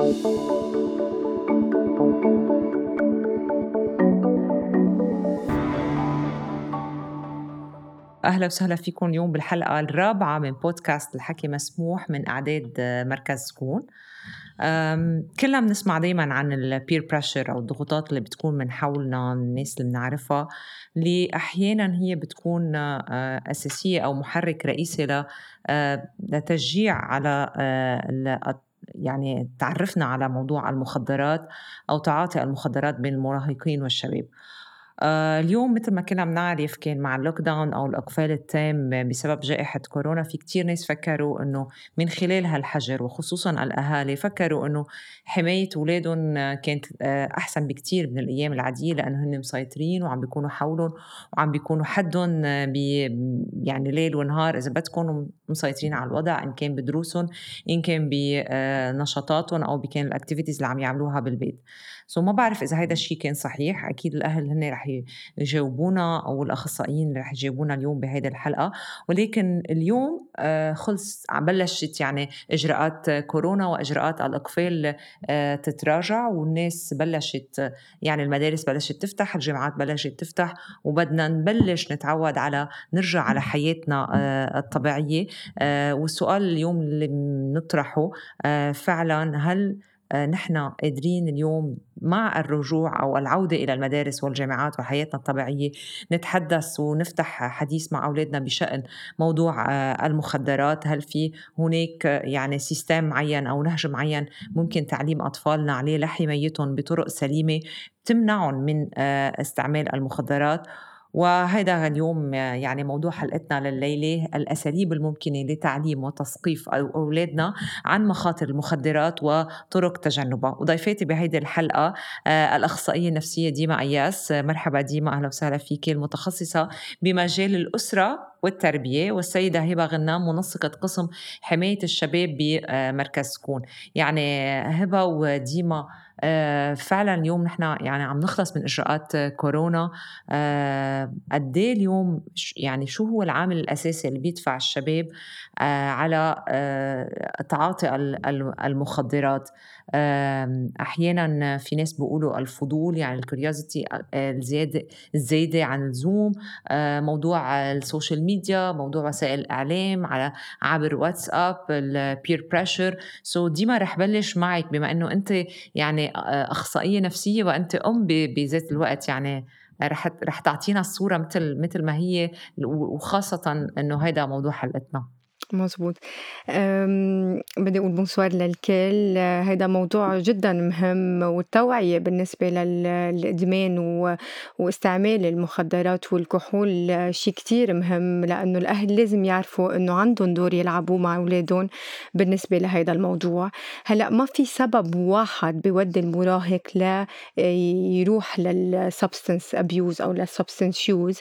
أهلا وسهلا فيكم اليوم بالحلقة الرابعة من بودكاست الحكي مسموح من إعداد مركز سكون. كلنا بنسمع دايما عن ال peer pressure أو الضغوطات اللي بتكون من حولنا الناس اللي بنعرفها اللي أحيانا هي بتكون آه، أساسية أو محرك رئيسي آه، لتشجيع على آه، يعني تعرفنا على موضوع المخدرات أو تعاطي المخدرات بين المراهقين والشباب. آه، اليوم مثل ما كنا بنعرف كان مع اللوك داون أو الإقفال التام بسبب جائحة كورونا في كتير ناس فكروا إنه من خلال هالحجر وخصوصا الأهالي فكروا إنه حماية أولادهم كانت آه، أحسن بكتير من الأيام العادية لأنه هن مسيطرين وعم بيكونوا حولهم وعم بيكونوا حدهم بي يعني ليل ونهار إذا بدكم مسيطرين على الوضع إن كان بدروسهم إن كان بنشاطاتهم أو بكان ال activities اللي عم يعملوها بالبيت. so ما بعرف إذا هذا الشيء كان صحيح أكيد الأهل هن رح يجاوبونا أو الأخصائيين اللي رح يجاوبونا اليوم بهيدي الحلقة. ولكن اليوم آه، خلص بلشت يعني إجراءات كورونا وإجراءات الإقفال آه، تتراجع والناس بلشت يعني المدارس بلشت تفتح الجامعات بلشت تفتح وبدنا نبلش نتعود على نرجع على حياتنا آه، الطبيعية. والسؤال اليوم اللي بنطرحه فعلا هل نحن قادرين اليوم مع الرجوع أو العودة إلى المدارس والجامعات وحياتنا الطبيعية نتحدث ونفتح حديث مع أولادنا بشأن موضوع آه، المخدرات. هل في هناك يعني سيستم معين أو نهج معين ممكن تعليم أطفالنا عليه لحمايتهم بطرق سليمة تمنعهم من آه، استعمال المخدرات؟ وهذا اليوم يعني موضوع حلقتنا لليلة الأساليب الممكنة لتعليم وتثقيف أولادنا عن مخاطر المخدرات وطرق تجنبها. وضيفاتي بهيدي الحلقة آه، الأخصائية النفسية ديما أياس مرحبا ديما أهلا وسهلا فيك المتخصصة بمجال الأسرة والتربية والسيدة هبة غنام منسقة قسم حماية الشباب بمركز سكون يعني هبة وديما فعلا اليوم نحن يعني عم نخلص من إجراءات كورونا. آه، قد إيه اليوم يعني شو هو العامل الأساسي اللي بيدفع الشباب آه، على تعاطي المخدرات؟ أحيانا في ناس بيقولوا الفضول يعني الكوريوزيتي الزيادة الزايده عن اللزوم موضوع ال social media موضوع وسائل الإعلام على عبر واتساب ال peer pressure so ديما رح بلش معك بما إنه أنت يعني أخصائية نفسية وأنت أم بذات الوقت يعني رح رح تعطينا الصورة مثل مثل ما هي وخاصة إنه هذا موضوع حلقتنا. مزبوط بدي أقول bonsoir للكل. هيدا موضوع جدا مهم والتوعية بالنسبة للإدمان و... واستعمال المخدرات والكحول شيء كتير مهم لأنه الأهل لازم يعرفوا إنه عندهم دور يلعبوه مع أولادهم بالنسبة لهيدا الموضوع. هلأ ما في سبب واحد بيودي المراهق لا يروح لل substance abuse أو لل substance use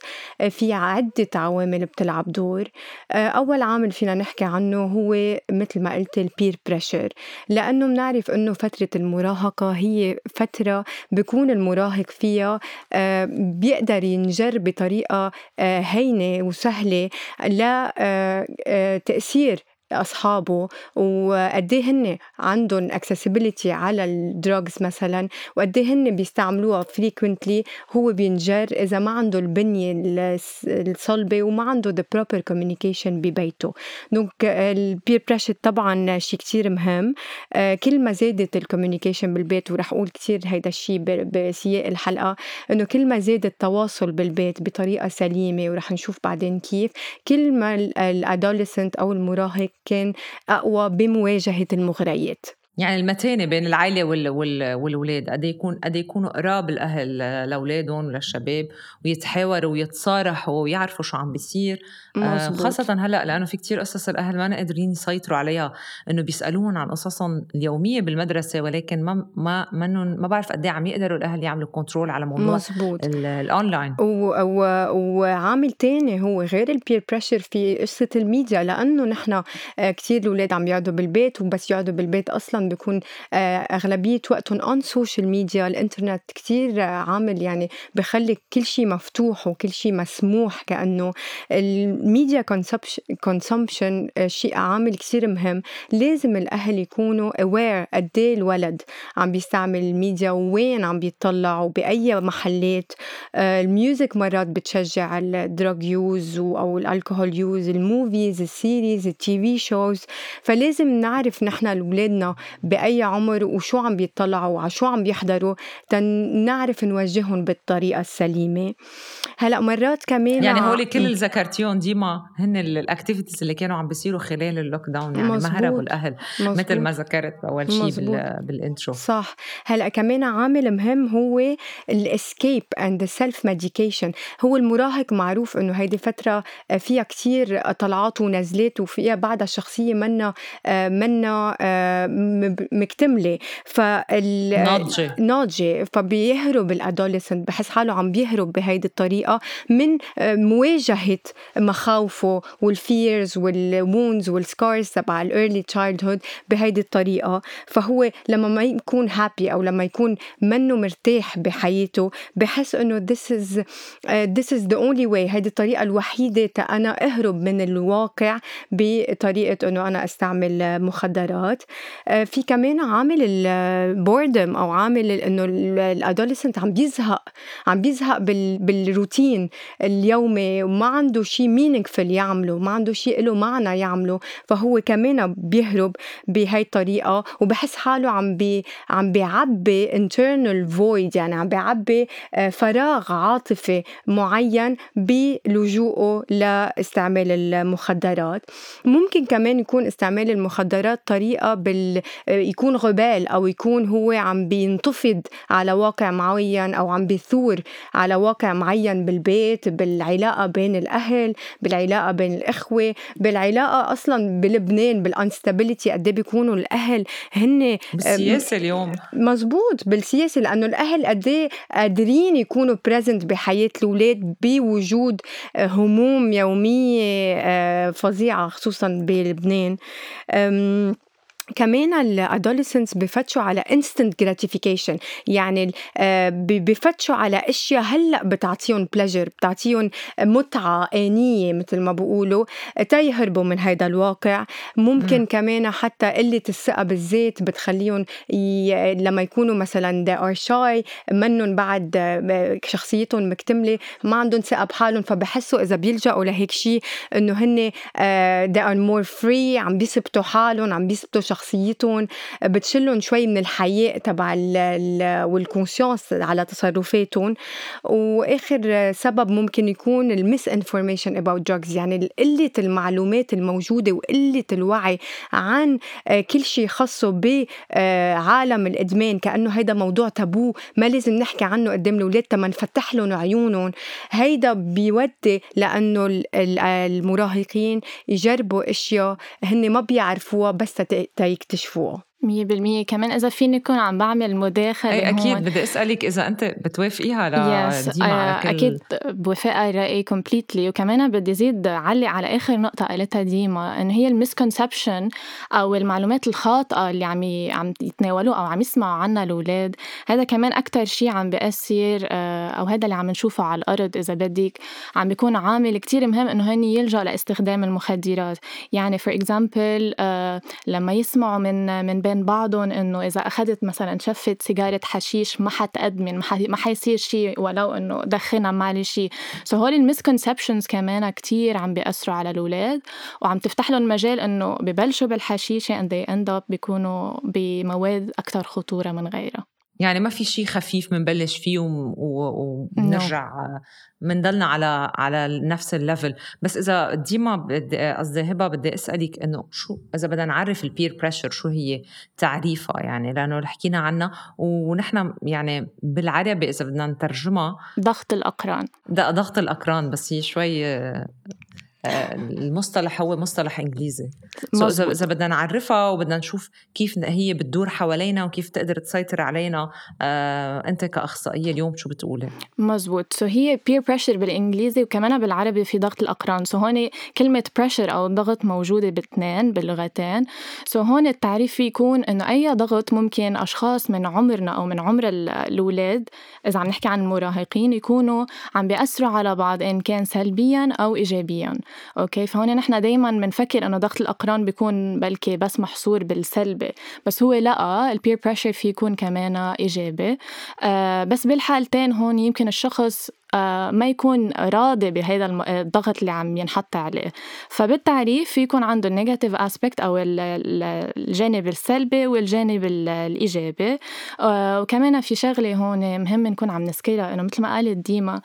في عدة عوامل بتلعب دور. أول عامل فينا نحكي عنه هو مثل ما قلت ال peer pressure لأنه بنعرف إنه فترة المراهقة هي فترة بيكون المراهق فيها آه، بيقدر ينجر بطريقة آه، هينة وسهلة لتأثير أصحابه وقد إيه هن عندهم accessibility على ال drugs مثلا وقد إيه هن بيستعملوها frequently هو بينجر إذا ما عنده البنية الصلبة وما عنده the proper communication ببيته دونك ال peer pressure طبعا شيء كتير مهم. آه، كل ما زادت ال communication بالبيت ورح أقول كتير هيدا الشيء بسياق الحلقة إنه كل ما زاد التواصل بالبيت بطريقة سليمة ورح نشوف بعدين كيف. كل ما ال adolescent أو المراهق كان أقوى بمواجهة المغريات. يعني المتانة بين العائلة وال... وال... والولاد قد يكون قد يكونوا قراب الأهل لأولادهم وللشباب ويتحاوروا ويتصارحوا ويعرفوا شو عم بيصير. آه خاصة هلأ لأنه في كتير قصص الأهل ما قادرين يسيطروا عليها إنه بيسألوهم عن قصصهم اليومية بالمدرسة ولكن ما ما منن ما بعرف قد إيه عم يقدروا الأهل يعملوا control على موضوع مزبوط. الأونلاين و... و... وعامل تاني هو غير ال peer pressure في قصة الميديا لأنه نحن آه، كتير الأولاد عم يقعدوا بالبيت وبس يقعدوا بالبيت أصلا بيكون آه، أغلبية وقتهم on social media الإنترنت كتير عامل يعني بخلي كل شيء مفتوح وكل شيء مسموح كأنه ال media consumption شيء عامل كتير مهم. لازم الأهل يكونوا aware قد إيه الولد عم بيستعمل الميديا وين عم بيطلع وبأي محلات. آه، ال music مرات بتشجع ال drug use أو ال alcohol use ال movies ال series ال TV shows فلازم نعرف نحن اولادنا بأي عمر وشو عم بيطلعوا وعلى شو عم بيحضروا تنعرف نوجههم بالطريقة السليمة. هلأ مرات كمان يعني هول كل اللي ذكرتيهم ديما هن ال activities اللي كانوا عم بيصيروا خلال ال lockdown يعني ما هربوا الأهل مزبوط. مثل ما ذكرت بأول شيء بال intro صح. هلأ كمان عامل مهم هو ال escape and ال self medication هو المراهق معروف إنه هيدي فترة فيها كتير طلعات ونزلات وفيها بعدها الشخصيه منا منا مكتمله فال ناضجة. ناضجة. فبيهرب ال adolescent بحس حاله عم بيهرب بهيدي الطريقة من مواجهة مخاوفه وال fears وال wounds وال scars تبع ال early childhood بهيدي الطريقة. فهو لما ما يكون happy أو لما يكون منه مرتاح بحياته بحس إنه this is uh, this is the only way. هيدي الطريقة الوحيدة أنا أهرب من الواقع بطريقة إنه أنا أستعمل مخدرات. uh, في كمان عامل ال boredom أو عامل إنه ال adolescent عم بيزهق عم بيزهق بال بالروتين اليومي وما عنده شيء meaningful يعمله ما عنده شيء له معنى يعمله فهو كمان بيهرب بهي الطريقة وبحس حاله عم بي عم بيعبي internal void يعني عم بيعبي uh, فراغ عاطفي معين بلجوءه لاستعمال المخدرات. ممكن كمان يكون استعمال المخدرات طريقة بال يكون غبال أو يكون هو عم بينتفض على واقع معين أو عم بيثور على واقع معين بالبيت بالعلاقة بين الأهل بالعلاقة بين الإخوة بالعلاقة أصلا بلبنان بال instability قد إيه بيكونوا الأهل هن بالسياسة اليوم. مزبوط بالسياسة لأنه الأهل قد إيه قادرين يكونوا present بحياة الأولاد بوجود هموم يومية آه، فظيعة خصوصا بلبنان. كمان ال adolescents بفتشوا على instant gratification يعني آه، بفتشوا على أشياء هلأ بتعطيهم pleasure بتعطيهم متعة آنية مثل ما بقولوا تيهربوا من هذا الواقع. ممكن م. كمان حتى قلة الثقة بالذات بتخليهم ي... لما يكونوا مثلا they are shy منهم بعد آه، شخصيتهم مكتملة ما عندهم ثقة بحالهم فبحسوا إذا بيلجأوا لهيك شيء إنه هن uh, they are more free عم بيثبتوا حالهم عم بيثبتوا شخصيتهم بتشلهم شوي من الحياء تبع وال conscience على تصرفاتهم. وآخر سبب ممكن يكون ال misinformation about drugs يعني قلة المعلومات الموجودة وقلة الوعي عن كل شيء خاصه بعالم الإدمان. كأنه هيدا موضوع تابو ما لازم نحكي عنه قدام الأولاد تما نفتح لهم عيونهم. هيدا بيودي لأنه المراهقين يجربوا أشياء هن ما بيعرفوها بس Mosaik des Chevaux. مية بالمية. كمان إذا فيني أكون عم بعمل مداخلة أي أكيد بدي أسألك إذا أنت بتوافقيها على كل أكيد بوافقها رأيي completely وكمان بدي زيد علي على آخر نقطة قالتها ديما إنه هي ال misconception أو المعلومات الخاطئة اللي عم عم يتناولوها أو عم يسمعوا عنها الأولاد. هذا كمان أكتر شيء عم بيأثر آه، أو هذا اللي عم نشوفه على الأرض إذا بدك. عم بيكون عامل كتير مهم إنه هن يلجأ لاستخدام المخدرات. يعني for example آه، لما يسمعوا من من بين بين بعضهم إنه إذا أخذت مثلا شفه سيجارة حشيش ما حتأدمن ما حيصير شيء ولو إنه دخنها ما عليه شيء so هول ال misconceptions كمان كتير عم بيأثروا على الأولاد وعم تفتح لهم مجال إنه ببلشوا بالحشيشة and they end up بيكونوا بمواد أكثر خطورة من غيرها. يعني ما في شيء خفيف بنبلش فيه وبنرجع بنضلنا على على نفس ال level. بس إذا ديما بدي قصدي هبة بدي أسألك إنه شو إذا بدنا نعرف ال peer pressure شو هي تعريفها يعني لأنه حكينا عنها ونحن يعني بالعربي إذا بدنا نترجمها ضغط الأقران. ضغط الأقران بس هي شوي المصطلح هو مصطلح إنجليزي. اذا إذا بدنا نعرفها وبدنا نشوف كيف هي بتدور حوالينا وكيف تقدر تسيطر علينا آه، أنت كأخصائية اليوم شو بتقولي؟ مزبوط so هي peer pressure بالإنجليزي وكمان بالعربي في ضغط الأقران. so هون كلمة pressure أو ضغط موجودة باثنين باللغتين. so هون التعريف يكون إنه أي ضغط ممكن أشخاص من عمرنا أو من عمر الأولاد إذا عم نحكي عن المراهقين يكونوا عم بيأثروا على بعض إن كان سلبيا أو ايجابيا. okay فهون نحن دائما بنفكر إنه ضغط الأقران بيكون بلكي بس محصور بالسلبي بس هو لا ال peer pressure في يكون كمان إيجابي. آه بس بالحالتين هون يمكن الشخص ما يكون راضي بهذا الضغط اللي عم ينحط عليه. فبالتعريف يكون عنده ال negative aspect أو الجانب السلبي والجانب الإيجابي. آه، وكمان في شغلة هون مهم نكون عم نذكرها إنه مثل ما قالت ديما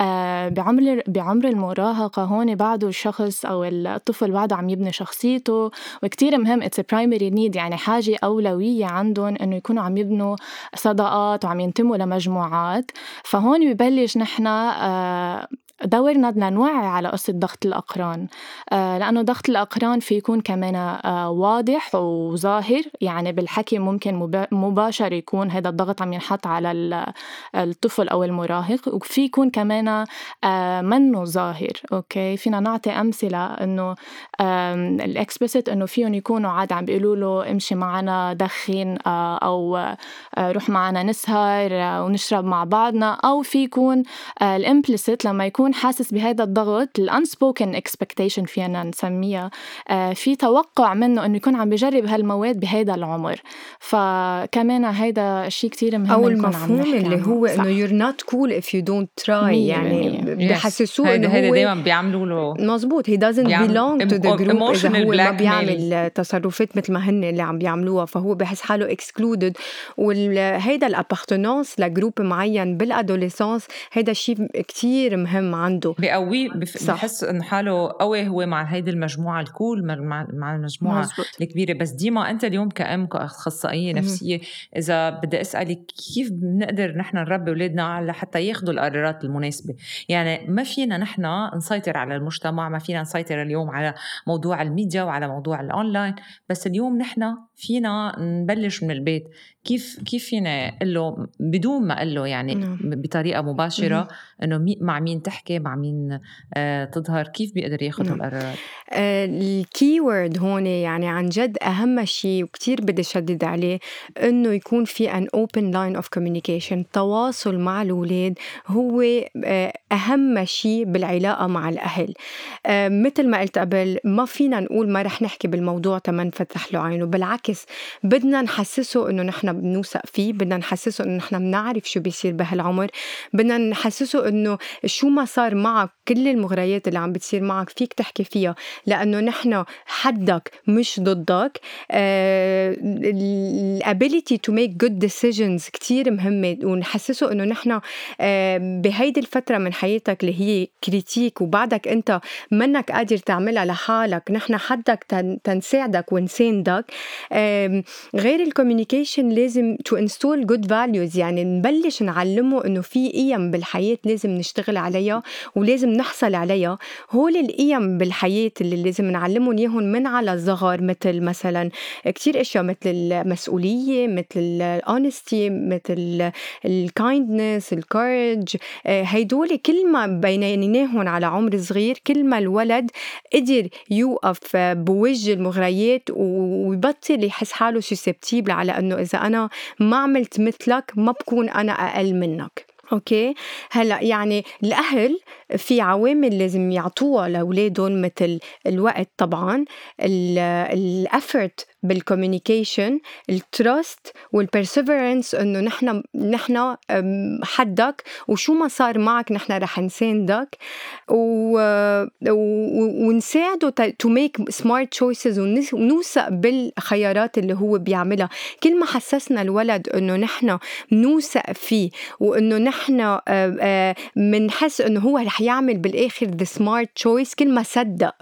آه، بعمر بعمر المراهقة هون بعده الشخص أو الطفل بعده عم يبني شخصيته. وكتير مهم it's primary need يعني حاجة أولوية عندهم إنه يكونوا عم يبنوا صداقات وعم ينتموا لمجموعات. فهون ببلش نحن آه، دورنا بدنا نوعي على قصة ضغط الأقران. آه، لأنه ضغط الأقران في يكون كمان آه، واضح وظاهر. يعني بالحكي ممكن مباشر يكون هذا الضغط عم ينحط على الطفل أو المراهق. وفي يكون كمان منه ظاهر. okay؟ فينا نعطي أمثلة إنه ال explicit إنه فيهم يكونوا عاد عم بيقولوا له امشي معنا دخن أو روح معنا نسهر ونشرب مع بعضنا. أو في يكون ال implicit لما يكون حاسس بهذا الضغط. ال unspoken expectation فينا نسميها. آه، في توقع منه إنه يكون عم بجرب هالمواد بهذا العمر. فكمان هيدا شيء كثير مهم أو المفهوم اللي هو إنه يور نوت كول اف يو دونت تراي يعني بحسسوه إنه هو دائما بيعملوا له مزبوط هي doesn't belong to the group إذا هو ما بيعمل تصرفات مثل ما هن اللي عم بيعملوها. فهو بحس حاله excluded وهيدا ال appartenance ل group معين بال adolescence هيدا شيء كتير مهم. عنده. بقويه بحس انه حاله قوي هو مع هيدي المجموعة ال cool مع, مع المجموعة مزبوط. الكبيرة. بس ديما أنت اليوم كأم كأخصائية نفسية إذا بدي أسألك كيف بنقدر نحن نربي أولادنا على حتى ياخذوا القرارات المناسبة؟ يعني ما فينا نحن نسيطر على المجتمع ما فينا نسيطر اليوم على موضوع الميديا وعلى موضوع الاونلاين بس اليوم نحن فينا نبلش من البيت. كيف كيف فينا أقول له بدون ما أقول له يعني نعم. بطريقة مباشرة إنه مع مين تحكي مع مين آه تظهر كيف بيقدر ياخذ نعم. القرارات آه ال key word هون يعني عن جد أهم شيء وكثير بدي شدد عليه إنه يكون في an open line of communication التواصل مع الأولاد هو آه أهم شيء بالعلاقة مع الأهل آه مثل ما قلت قبل ما فينا نقول ما رح نحكي بالموضوع تما نفتح له عينه بالعكس بدنا نحسسه إنه نحن بنوثق فيه بدنا نحسسه إنه نحن بنعرف شو بيصير بهالعمر. بدنا نحسسه إنه شو ما صار معك كل المغريات اللي عم بتصير معك فيك تحكي فيها. لأنه نحن حدك مش ضدك. ال ability to make good decisions كثير مهمة. ونحسسه إنه نحن آه بهيدي الفترة من حياتك اللي هي critique وبعدك أنت منك قادر تعملها لحالك. نحن حدك تنساعدك ونساندك. غير ال communication لازم to instill good values يعني نبلش نعلمه إنه في قيم بالحياة لازم نشتغل عليها ولازم نحصل عليها. هول القيم بالحياة اللي لازم نعلمهم إياهم من على الصغر مثل مثلا كتير أشياء مثل المسؤولية مثل ال honesty مثل ال kindness ال courage هيدول كل ما بنيناهم على عمر صغير كل ما الولد قدر يوقف بوجه المغريات ويبطل يحس حاله susceptible على إنه إذا أنا ما عملت مثلك ما بكون أنا أقل منك. okay؟ هلأ يعني الأهل في عوامل لازم يعطوها لأولادهم مثل الوقت طبعا ال effort بال communication ال trust وال perseverance إنه نحن نحن حدك وشو ما صار معك نحن رح نساندك. و... ونساعده to make smart choices ونوثق بالخيارات اللي هو بيعملها. كل ما حسسنا الولد إنه نحن نوثق فيه وإنه نحن بنحس إنه هو رح يعمل بالآخر the smart choice كل ما صدق.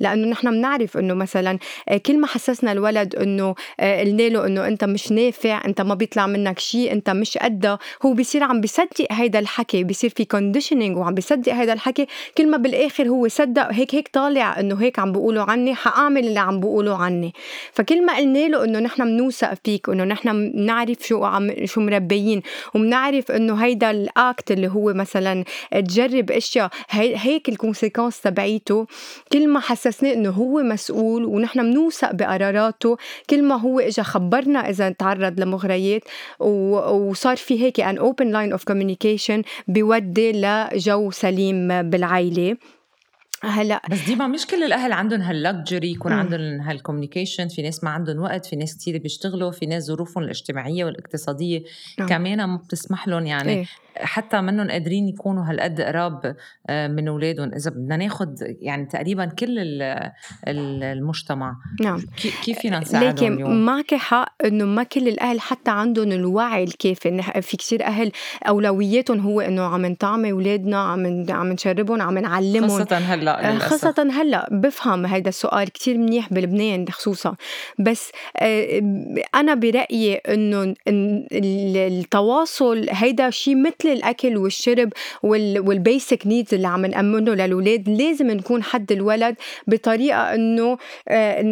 لأنه نحن بنعرف إنه مثلا كل ما حسسنا الولد الولد إنه آه، قلنا له إنه أنت مش نافع أنت ما بيطلع منك شيء أنت مش قدها. هو بيصير عم بيصدق هيدا الحكي بيصير في conditioning وعم بيصدق هيدا الحكي. كل ما بالآخر هو صدق هيك هيك طالع إنه هيك عم بيقولوا عني حأعمل اللي عم بيقولوا عني. فكل ما قلنا له إنه نحن بنوثق فيك إنه نحن بنعرف شو عم شو مربيين وبنعرف إنه هيدا ال act اللي هو مثلا تجرب أشياء هي هيك ال consequence تبعيته. كل ما حسسناه إنه هو مسؤول ونحن بنوثق بقراراته كل ما هو اجى خبرنا إذا تعرض لمغريات وصار في هيك an open line of communication بيودي لجو سليم بالعائله هلأ بس دي ما مش كل الأهل عندهم هال luxury يكون عندهم هال communication في ناس ما عندهم وقت في ناس كثير بيشتغلوا في ناس ظروفهم الاجتماعية والاقتصادية نعم. كمان ما بتسمح لهم يعني إيه؟ حتى منهم قادرين يكونوا هالقد قراب آه، من أولادهم. إذا بدنا ناخذ يعني تقريبا كل المجتمع. نعم. كيف فينا نساعدهم لكن اليوم؟ معك حق إنه ما كل الأهل حتى عندهم الوعي الكافي. في كثير أهل أولوياتهم هو إنه عم نطعم أولادنا عم عم نشربهم عم نعلمهم. خاصة هلأ آه، للأسف. خاصة هلأ بفهم هذا السؤال كثير منيح بلبنان خصوصا. بس آه، أنا برأيي إنه التواصل هيدا شيء مثل الأكل والشرب وال basic needs اللي عم نأمنه للاولاد لازم نكون حد الولد بطريقة إنه آه،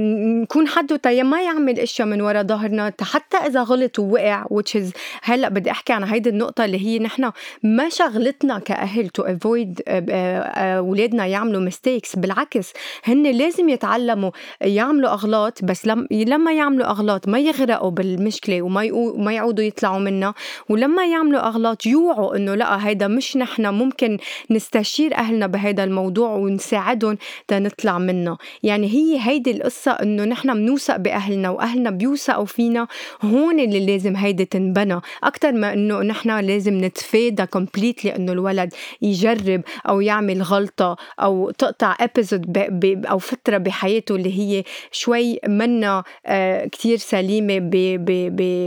نكون حده تيا ما يعمل إشياء من ورا ظهرنا. حتى إذا غلط ووقع is هلأ بدي أحكي عن هيدي النقطة اللي هي نحن ما شغلتنا كأهل to avoid اولادنا يعملوا mistakes بالعكس هن لازم يتعلموا يعملوا أغلاط بس لما يعملوا أغلاط ما يغرقوا بالمشكلة وما ما يعودوا يطلعوا منها. ولما يعملوا أغلاط يوعوا إنه لأ هيدا مش نحن ممكن نستشير أهلنا بهيدا الموضوع ونساعدهم تنطلع منه. يعني هي هيدي القصة إنه نحن بنوثق بأهلنا وأهلنا بيوثقوا فينا هون اللي لازم هيدي تنبنى. أكثر ما إنه نحن لازم نتفادى كومبليتلي إنه الولد يجرب أو يعمل غلطة أو تقطع episode أو فترة بحياته اللي هي شوي منا آه كتير سليمة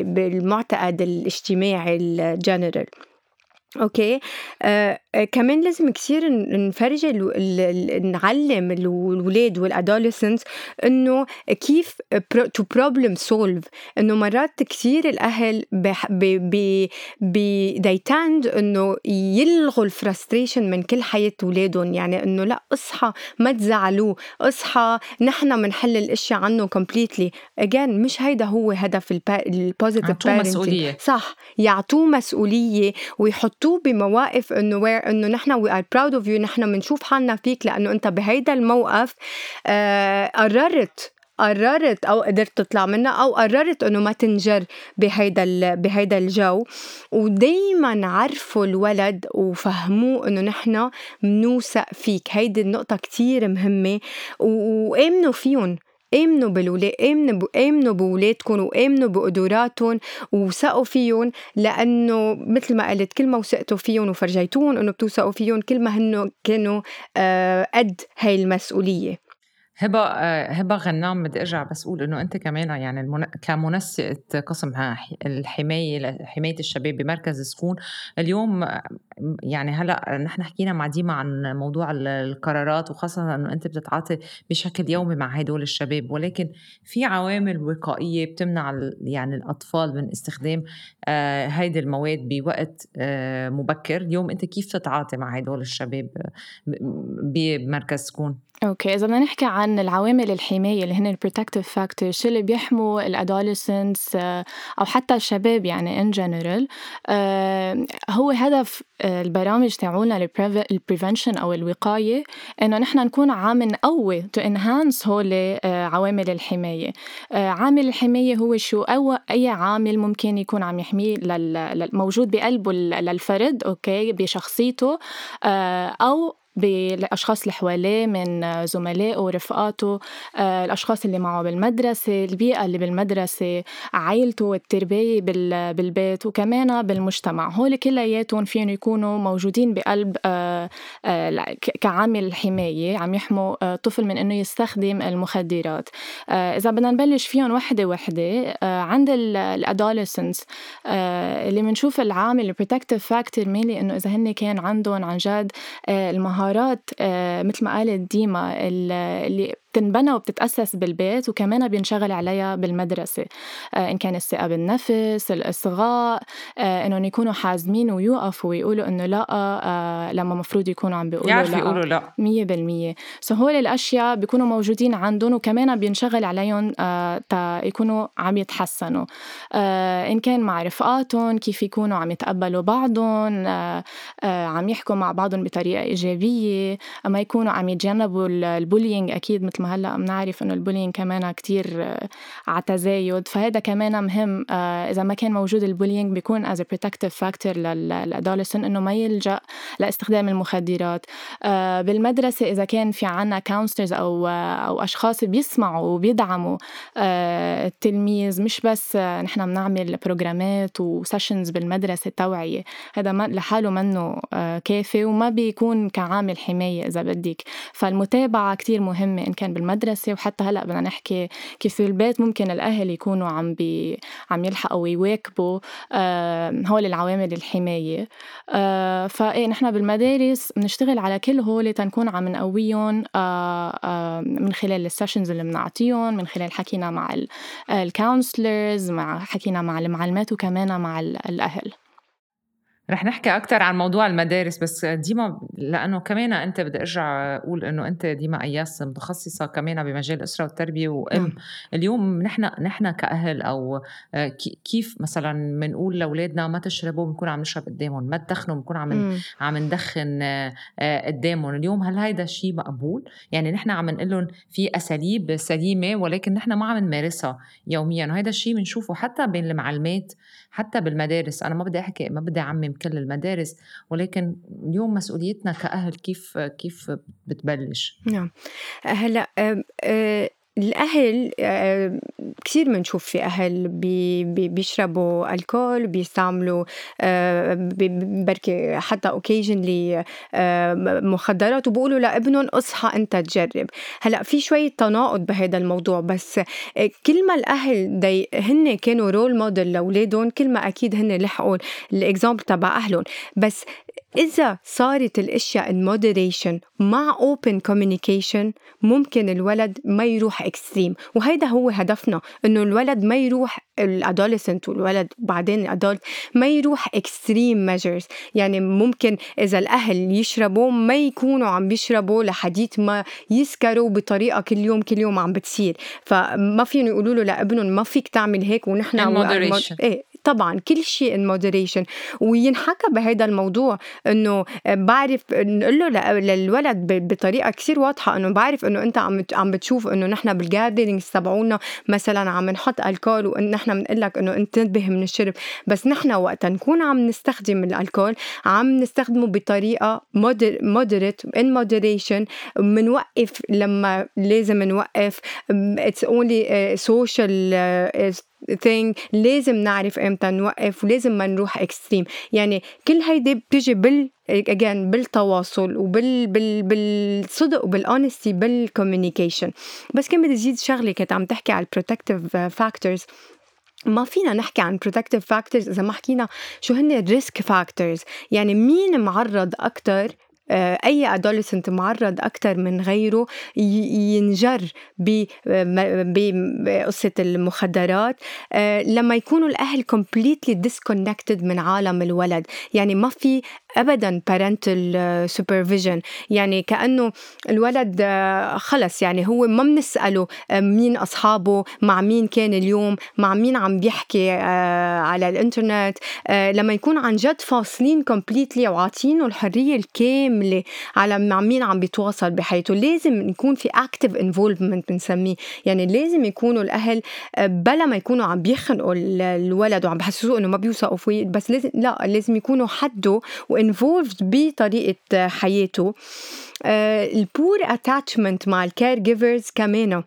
بالمعتقد الاجتماعي ال general okay. آه آه، كمان لازم كثير نفرجي نعلم الولاد وال adolescents إنه كيف to problem solve إنه مرات كثير الأهل بي بي they tend إنه يلغوا ال frustration من كل حياة اولادهم يعني إنه لأ اصحى ما تزعلوه. اصحى نحن بنحل الأشياء عنه completely again مش هيدا هو هدف ال positive مسؤولية. صح يعطوه مسؤولية ويحطوه بمواقف إنه إنه نحن we are proud of you نحن بنشوف حالنا فيك لأنه أنت بهيدا الموقف آه قررت قررت أو قدرت تطلع منها أو قررت إنه ما تنجر بهيدا بهيدا الجو. ودايما عرفوا الولد وفهموه إنه نحن بنوثق فيك. هيدي النقطة كتير مهمة وآمنوا فيهم. امنوا بالولاد امنوا امنوا بولادكم وامنوا بقدراتهم وثقوا فيهم لأنه مثل ما قلت كل ما وثقتوا فيهم وفرجيتوهم إنه بتوثقوا فيهم كل ما هن كانوا آه قد هاي المسؤولية. هبة آه، هبة غنام بدي أرجع بس أقول إنه أنت كمان يعني المن... كمنسقة قسم الحماية حماية الشباب بمركز سكون اليوم يعني هلأ نحن حكينا مع ديما عن موضوع القرارات وخاصة انه أنت بتتعاطي بشكل يومي مع هدول الشباب ولكن في عوامل وقائية بتمنع يعني الأطفال من استخدام آه، هيدي المواد بوقت آه، مبكر. اليوم أنت كيف تتعاطي مع هدول الشباب بمركز سكون okay إذا بدنا نحكي عن العوامل الحماية اللي هن ال protective factors شو اللي بيحموا ال adolescents آه، أو حتى الشباب يعني in general هو هدف البرامج تاعولنا ال prevention أو الوقاية إنه نحن نكون عم نقوي to enhance هول آه، عوامل الحماية. عامل الحماية هو شو؟ أو أي عامل ممكن يكون عم يحميه موجود بقلبه للفرد okay؟ بشخصيته أو بالأشخاص اللي حواليه من زملائه ورفقاته آه، الأشخاص اللي معه بالمدرسة البيئة اللي بالمدرسة عائلته التربية بالبيت وكمان بالمجتمع. هول كلياتهم فيهم يكونوا موجودين بقلب آه، آه، كعامل حماية عم يحموا طفل من إنه يستخدم المخدرات. إذا بدنا نبلش فيهم وحدة وحدة عند ال adolescents اللي بنشوف العامل ال protective factor mainly إنه إذا هن كان عندهم عن جد المهارات مهارات آه، مثل ما قالت ديما اللي بتنبنى وبتتأسس بالبيت وكمان بينشغل عليها بالمدرسة. آه، إن كان الثقة بالنفس الإصغاء آه، إنهم يكونوا حازمين ويوقفوا ويقولوا إنه لأ آه، لما مفروض يكونوا عم بيقولوا يعرفوا يقولوا لأ. مية بالمية. سو هول الأشياء بيكونوا موجودين عندهم وكمان بينشغل عليهم تا يكونوا عم يتحسنوا. إن كان مع رفقاتهم كيف يكونوا عم يتقبلوا بعضهم عم يحكوا مع بعضهم بطريقة إيجابية. ما يكونوا عم يتجنبوا ال bullying أكيد مثل ما هلأ بنعرف إنه ال bullying كمان كتير آه، على تزايد فهذا كمان مهم آه، إذا ما كان موجود ال bullying بيكون as protective factor لل adolescent إنه ما يلجأ لاستخدام المخدرات. آه، بالمدرسة إذا كان في عنا counselors أو أو أشخاص بيسمعوا وبيدعموا التلميذ مش بس نحن بنعمل بروجرامات و sessions بالمدرسة توعيه هذا لحاله منه كافي وما بيكون كعامل حماية إذا بدك. فالمتابعة كتير مهمة إن كان كان بالمدرسة وحتى هلأ بدنا نحكي كيف في البيت ممكن الأهل يكونوا عم بي عم يلحقوا ويواكبوا آه هول العوامل الحماية. آه فإيه نحن بالمدارس بنشتغل على كل هول تنكون عم نقويهم آه آه من خلال ال sessions اللي بنعطيهم من خلال حكينا مع ال counselors مع حكينا مع المعلمات وكمان مع الأهل. رح نحكي أكثر عن موضوع المدارس بس ديما لأنه كمان أنت بدي أرجع أقول إنه أنت ديما أياس متخصصة كمان بمجال الأسرة والتربية وأم نعم. اليوم نحن نحن كأهل أو كيف مثلا بنقول لأولادنا ما تشربوا بنكون عم نشرب قدامهم ما تدخنوا بنكون عم عم ندخن آه، قدامهم اليوم هل هيدا شيء مقبول؟ يعني نحن عم نقول لهم في أساليب سليمة ولكن نحن ما عم نمارسها يوميا وهذا الشيء بنشوفه حتى بين المعلمات حتى بالمدارس أنا ما بدي أحكي ما بدي أعمم كل المدارس ولكن اليوم مسؤوليتنا كأهل كيف كيف بتبلش؟ نعم. هلأ الأهل آه، كثير بنشوف في أهل بي بيشربوا ألكول بيستعملوا آه، بركي حتى occasionally آه، مخدرات وبقولوا لابنهم اصحى انت تجرب. هلأ في شوية تناقض بهذا الموضوع بس كل ما الأهل دي هن كانوا role model لأولادهم كل ما أكيد هن لحقوا ال example تبع أهلهم. بس إذا صارت الأشياء in moderation مع open communication ممكن الولد ما يروح extreme وهيدا هو هدفنا إنه الولد ما يروح ال adolescent والولد بعدين ال adult ما يروح extreme measures. يعني ممكن إذا الأهل يشربوا ما يكونوا عم بيشربوا لحديت ما يسكروا بطريقة كل يوم كل يوم عم بتصير. فما فيهم يقولوا له لابنهم ما فيك تعمل هيك ونحن. إيه. طبعا كل شيء in moderation وينحكى بهذا الموضوع إنه بعرف نقول له للولد بطريقة كثير واضحة إنه بعرف إنه أنت عم عم بتشوف إنه نحن بال gatherings تبعونا مثلا عم نحط الكول وإن نحن بنقول لك إنه انت انتبه من الشرب. بس نحن وقت نكون عم نستخدم الالكول عم نستخدمه بطريقة moderate in moderation بنوقف لما لازم نوقف. it's only social thing لازم نعرف إمتى نوقف ولازم ما نروح extreme يعني كل هيدي بتجي بال again بالتواصل وبال بال بالصدق وبال honesty بال communication بس كان بدي زيد شغلة كنت عم تحكي على ال protective factors ما فينا نحكي عن protective factors إذا ما حكينا شو هن risk factors. يعني مين معرض أكتر آه، أي adolescent معرض أكثر من غيره ينجر بقصة المخدرات. آه، لما يكونوا الأهل completely disconnected من عالم الولد. يعني ما في ابدا parental supervision. يعني كأنه الولد خلص يعني هو ما بنسأله مين أصحابه مع مين كان اليوم مع مين عم بيحكي على الإنترنت. لما يكون عن جد فاصلين completely وعاطينه الحرية الكاملة على مع مين عم بيتواصل بحياته لازم يكون في active involvement بنسميه. يعني لازم يكونوا الأهل بلا ما يكونوا عم بيخنقوا الولد وعم بحسسوه إنه ما بيوثقوا فيه بس لازم لا لازم يكونوا حده involved بطريقة حياته. ال poor attachment مع ال caregivers كمان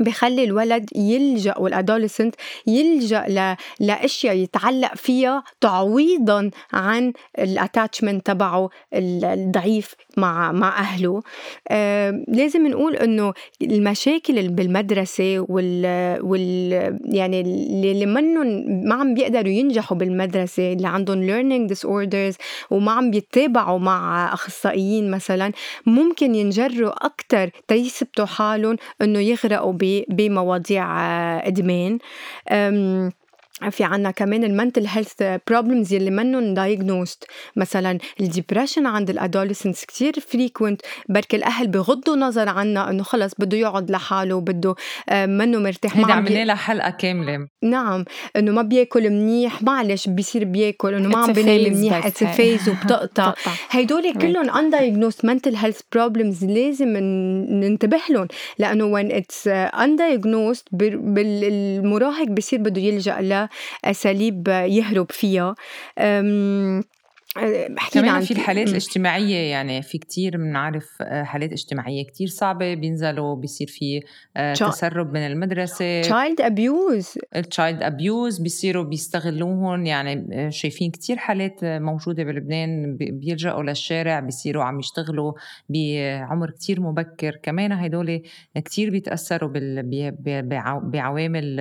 بخلي الولد يلجأ وال adolescent يلجأ ل... لأشياء يتعلق فيها تعويضا عن الاتاتشمنت تبعه الضعيف مع مع أهله. آه لازم نقول إنه المشاكل اللي بالمدرسة وال, وال يعني اللي منهم ما عم بيقدروا ينجحوا بالمدرسة اللي عندهم learning disorders وما عم بيتابعوا مع أخصائيين مثلا ممكن ينجروا أكثر تيثبتوا حالهم إنه يغرقوا بمواضيع آه، إدمان. في عنا كمان ال mental health problems يلي منهم diagnosed مثلا ال depression عند ال adolescents كتير frequent بركي الأهل بغضوا نظر عنها إنه خلص بده يقعد لحاله بده آه، منه مرتاح هيدا عملنا لها حلقة كاملة. نعم إنه ما بياكل منيح معلش بيصير بياكل إنه ما عم بينام منيح it's phase وبتقطع. هدول كلهم undiagnosed mental health problems لازم ننتبه لهم. لأنه وين it's undiagnosed بالمراهق بصير بده يلجأ أساليب يهرب فيها. حكينا عن في الحالات الاجتماعية يعني في كتير بنعرف آه، حالات اجتماعية كتير صعبة بينزلوا بيصير في آه، تسرب من المدرسة. child abuse ال child abuse بيصيروا بيستغلوهم يعني آه، شايفين كتير حالات موجودة بلبنان بيلجأوا للشارع بيصيروا عم يشتغلوا بعمر كتير مبكر. كمان هدول كتير بيتأثروا بعوامل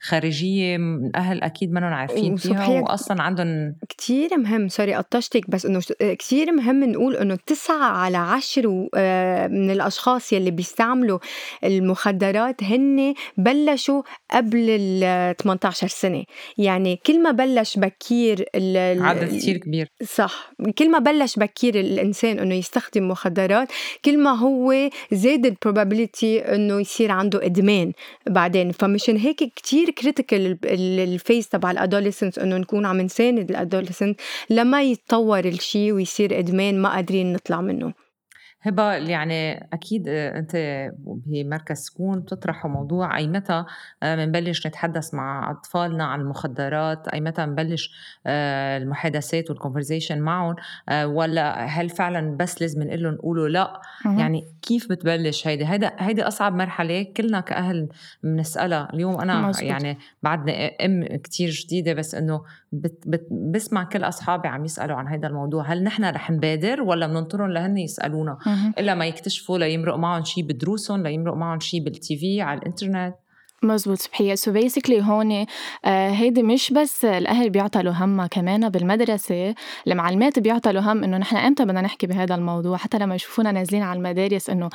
خارجية الأهل أكيد منهم عارفين فيها وأصلا عندهم كتير مهم. سوري قطشتك بس إنه كثير مهم نقول إنه تسعة على عشر آه، من الأشخاص يلي بيستعملوا المخدرات هن بلشوا قبل ال 18 سنة. يعني كل ما بلش بكير عدد كثير كبير. صح. كل ما بلش بكير الإنسان إنه يستخدم مخدرات كل ما هو زاد ال probability إنه يصير عنده إدمان بعدين. فمشان هيك كتير critical ال phase تبع ال adolescence إنه نكون عم نساند ال adolescent لما يتطور الشيء ويصير إدمان ما قادرين نطلع منه. هبة يعني أكيد أنت بمركز سكون بتطرحوا موضوع أي متى بنبلش نتحدث مع أطفالنا عن المخدرات أي متى بنبلش آه، المحادثات والكونفرزيشن معهم آه، ولا هل فعلا بس لازم نقول لهم قولوا لأ؟ يعني كيف بتبلش هيدي؟ هيدا هيدي أصعب مرحلة كلنا كأهل بنسألها. اليوم أنا مزبط. يعني بعدني أم كتير جديدة بس إنه بت بت بسمع كل أصحابي عم يسألوا عن هذا الموضوع. هل نحن رح نبادر ولا بننطرهم لهن يسألونا؟ إلا ما يكتشفوا ليمرق معهم شيء بدروسهم ليمرق معهم شيء بالتي في على الإنترنت. مزبوط صبحية so basically هون آه هيدي مش بس الأهل بيعطلوا همها كمان بالمدرسة المعلمات بيعطلوا هم إنه نحن إمتى بدنا نحكي بهذا الموضوع؟ حتى لما يشوفونا نازلين على المدارس إنه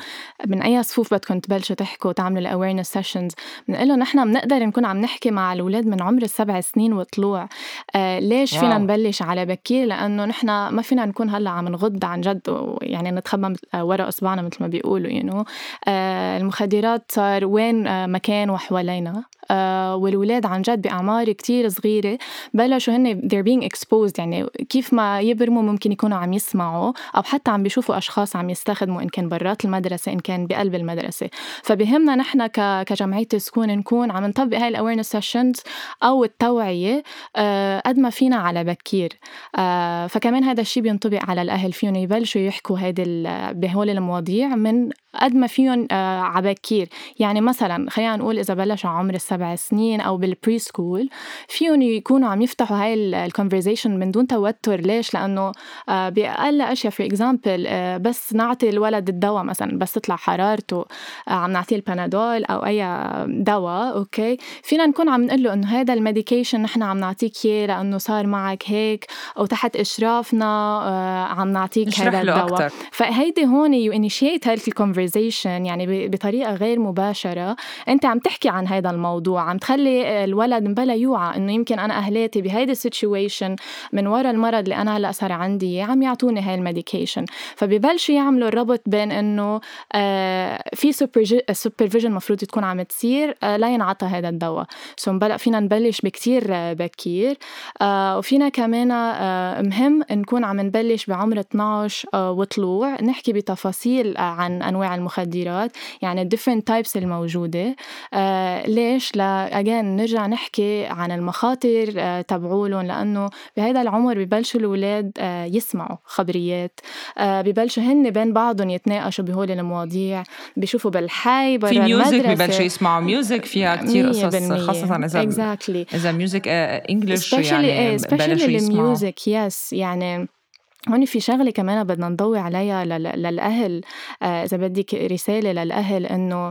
من أي صفوف بدكم تبلشوا تحكوا وتعملوا ال awareness sessions بنقول لهم نحن بنقدر نكون عم نحكي مع الأولاد من عمر السبع سنين وطلوع. آه ليش wow. فينا نبلش على بكير؟ لأنه نحن ما فينا نكون هلأ عم نغض عن جد يعني نتخبى ورا إصبعنا مثل ما بيقولوا you you know. آه المخدرات صار وين آه مكان وحوالي حوالينا آه والولاد عن جد بأعمار كتير صغيرة بلشوا هن they're being exposed يعني كيف ما يبرموا ممكن يكونوا عم يسمعوا أو حتى عم بيشوفوا أشخاص عم يستخدموا إن كان برات المدرسة إن كان بقلب المدرسة. فبهمنا نحن كجمعية سكون نكون عم نطبق هاي ال awareness sessions أو التوعية آه قد ما فينا على بكير. آه فكمان هذا الشيء بينطبق على الأهل فيهم يبلشوا يحكوا هيدي بهول المواضيع من قد ما فيهم عبكير يعني مثلا خلينا نقول إذا بلشوا عمر السبع سنين أو بال preschool فيهم يكونوا عم يفتحوا هاي ال conversation من دون توتر. ليش؟ لأنه آه بأقل أشياء في example آه بس نعطي الولد الدواء مثلا بس تطلع حرارته آه عم نعطيه البنادول أو أي دواء okay فينا نكون عم نقول له إنه هذا ال medication نحن عم نعطيك إياه لأنه صار معك هيك أو تحت إشرافنا آه عم نعطيك هذا الدواء. فهيدي هون you initiate هاي ال conversation يعني بطريقة غير مباشرة. أنت عم تحكي عن هذا الموضوع. عم تخلي الولد مبلا يوعى إنه يمكن أنا أهلاتي بهيدي ال situation من وراء المرض اللي أنا هلأ صار عندي عم يعطوني هاي ال medication. فببلشوا يعملوا الربط بين إنه آه في supervision المفروض تكون عم تصير آه لا ينعطى هذا الدواء. سو مبلا فينا نبلش بكتير بكير. آه وفينا كمان آه مهم نكون عم نبلش بعمر 12 آه وطلوع. نحكي بتفاصيل عن أنواع المخدرات يعني different types الموجودة. آه آه ليش لا اجين نرجع نحكي عن المخاطر آه تبعولن لأنه بهذا العمر ببلشوا الأولاد آه يسمعوا خبريات آه ببلشوا هن بين بعضهم يتناقشوا بهول المواضيع بيشوفوا بالحي برا في music ببلشوا يسمعوا music فيها كتير قصص خاصة إذا exactly. إذا music English يعني إيه ببلشوا يسمعوا. ال music yes يعني هون في شغلة كمان بدنا نضوي عليها للأهل. آه، إذا بدك رسالة للأهل إنه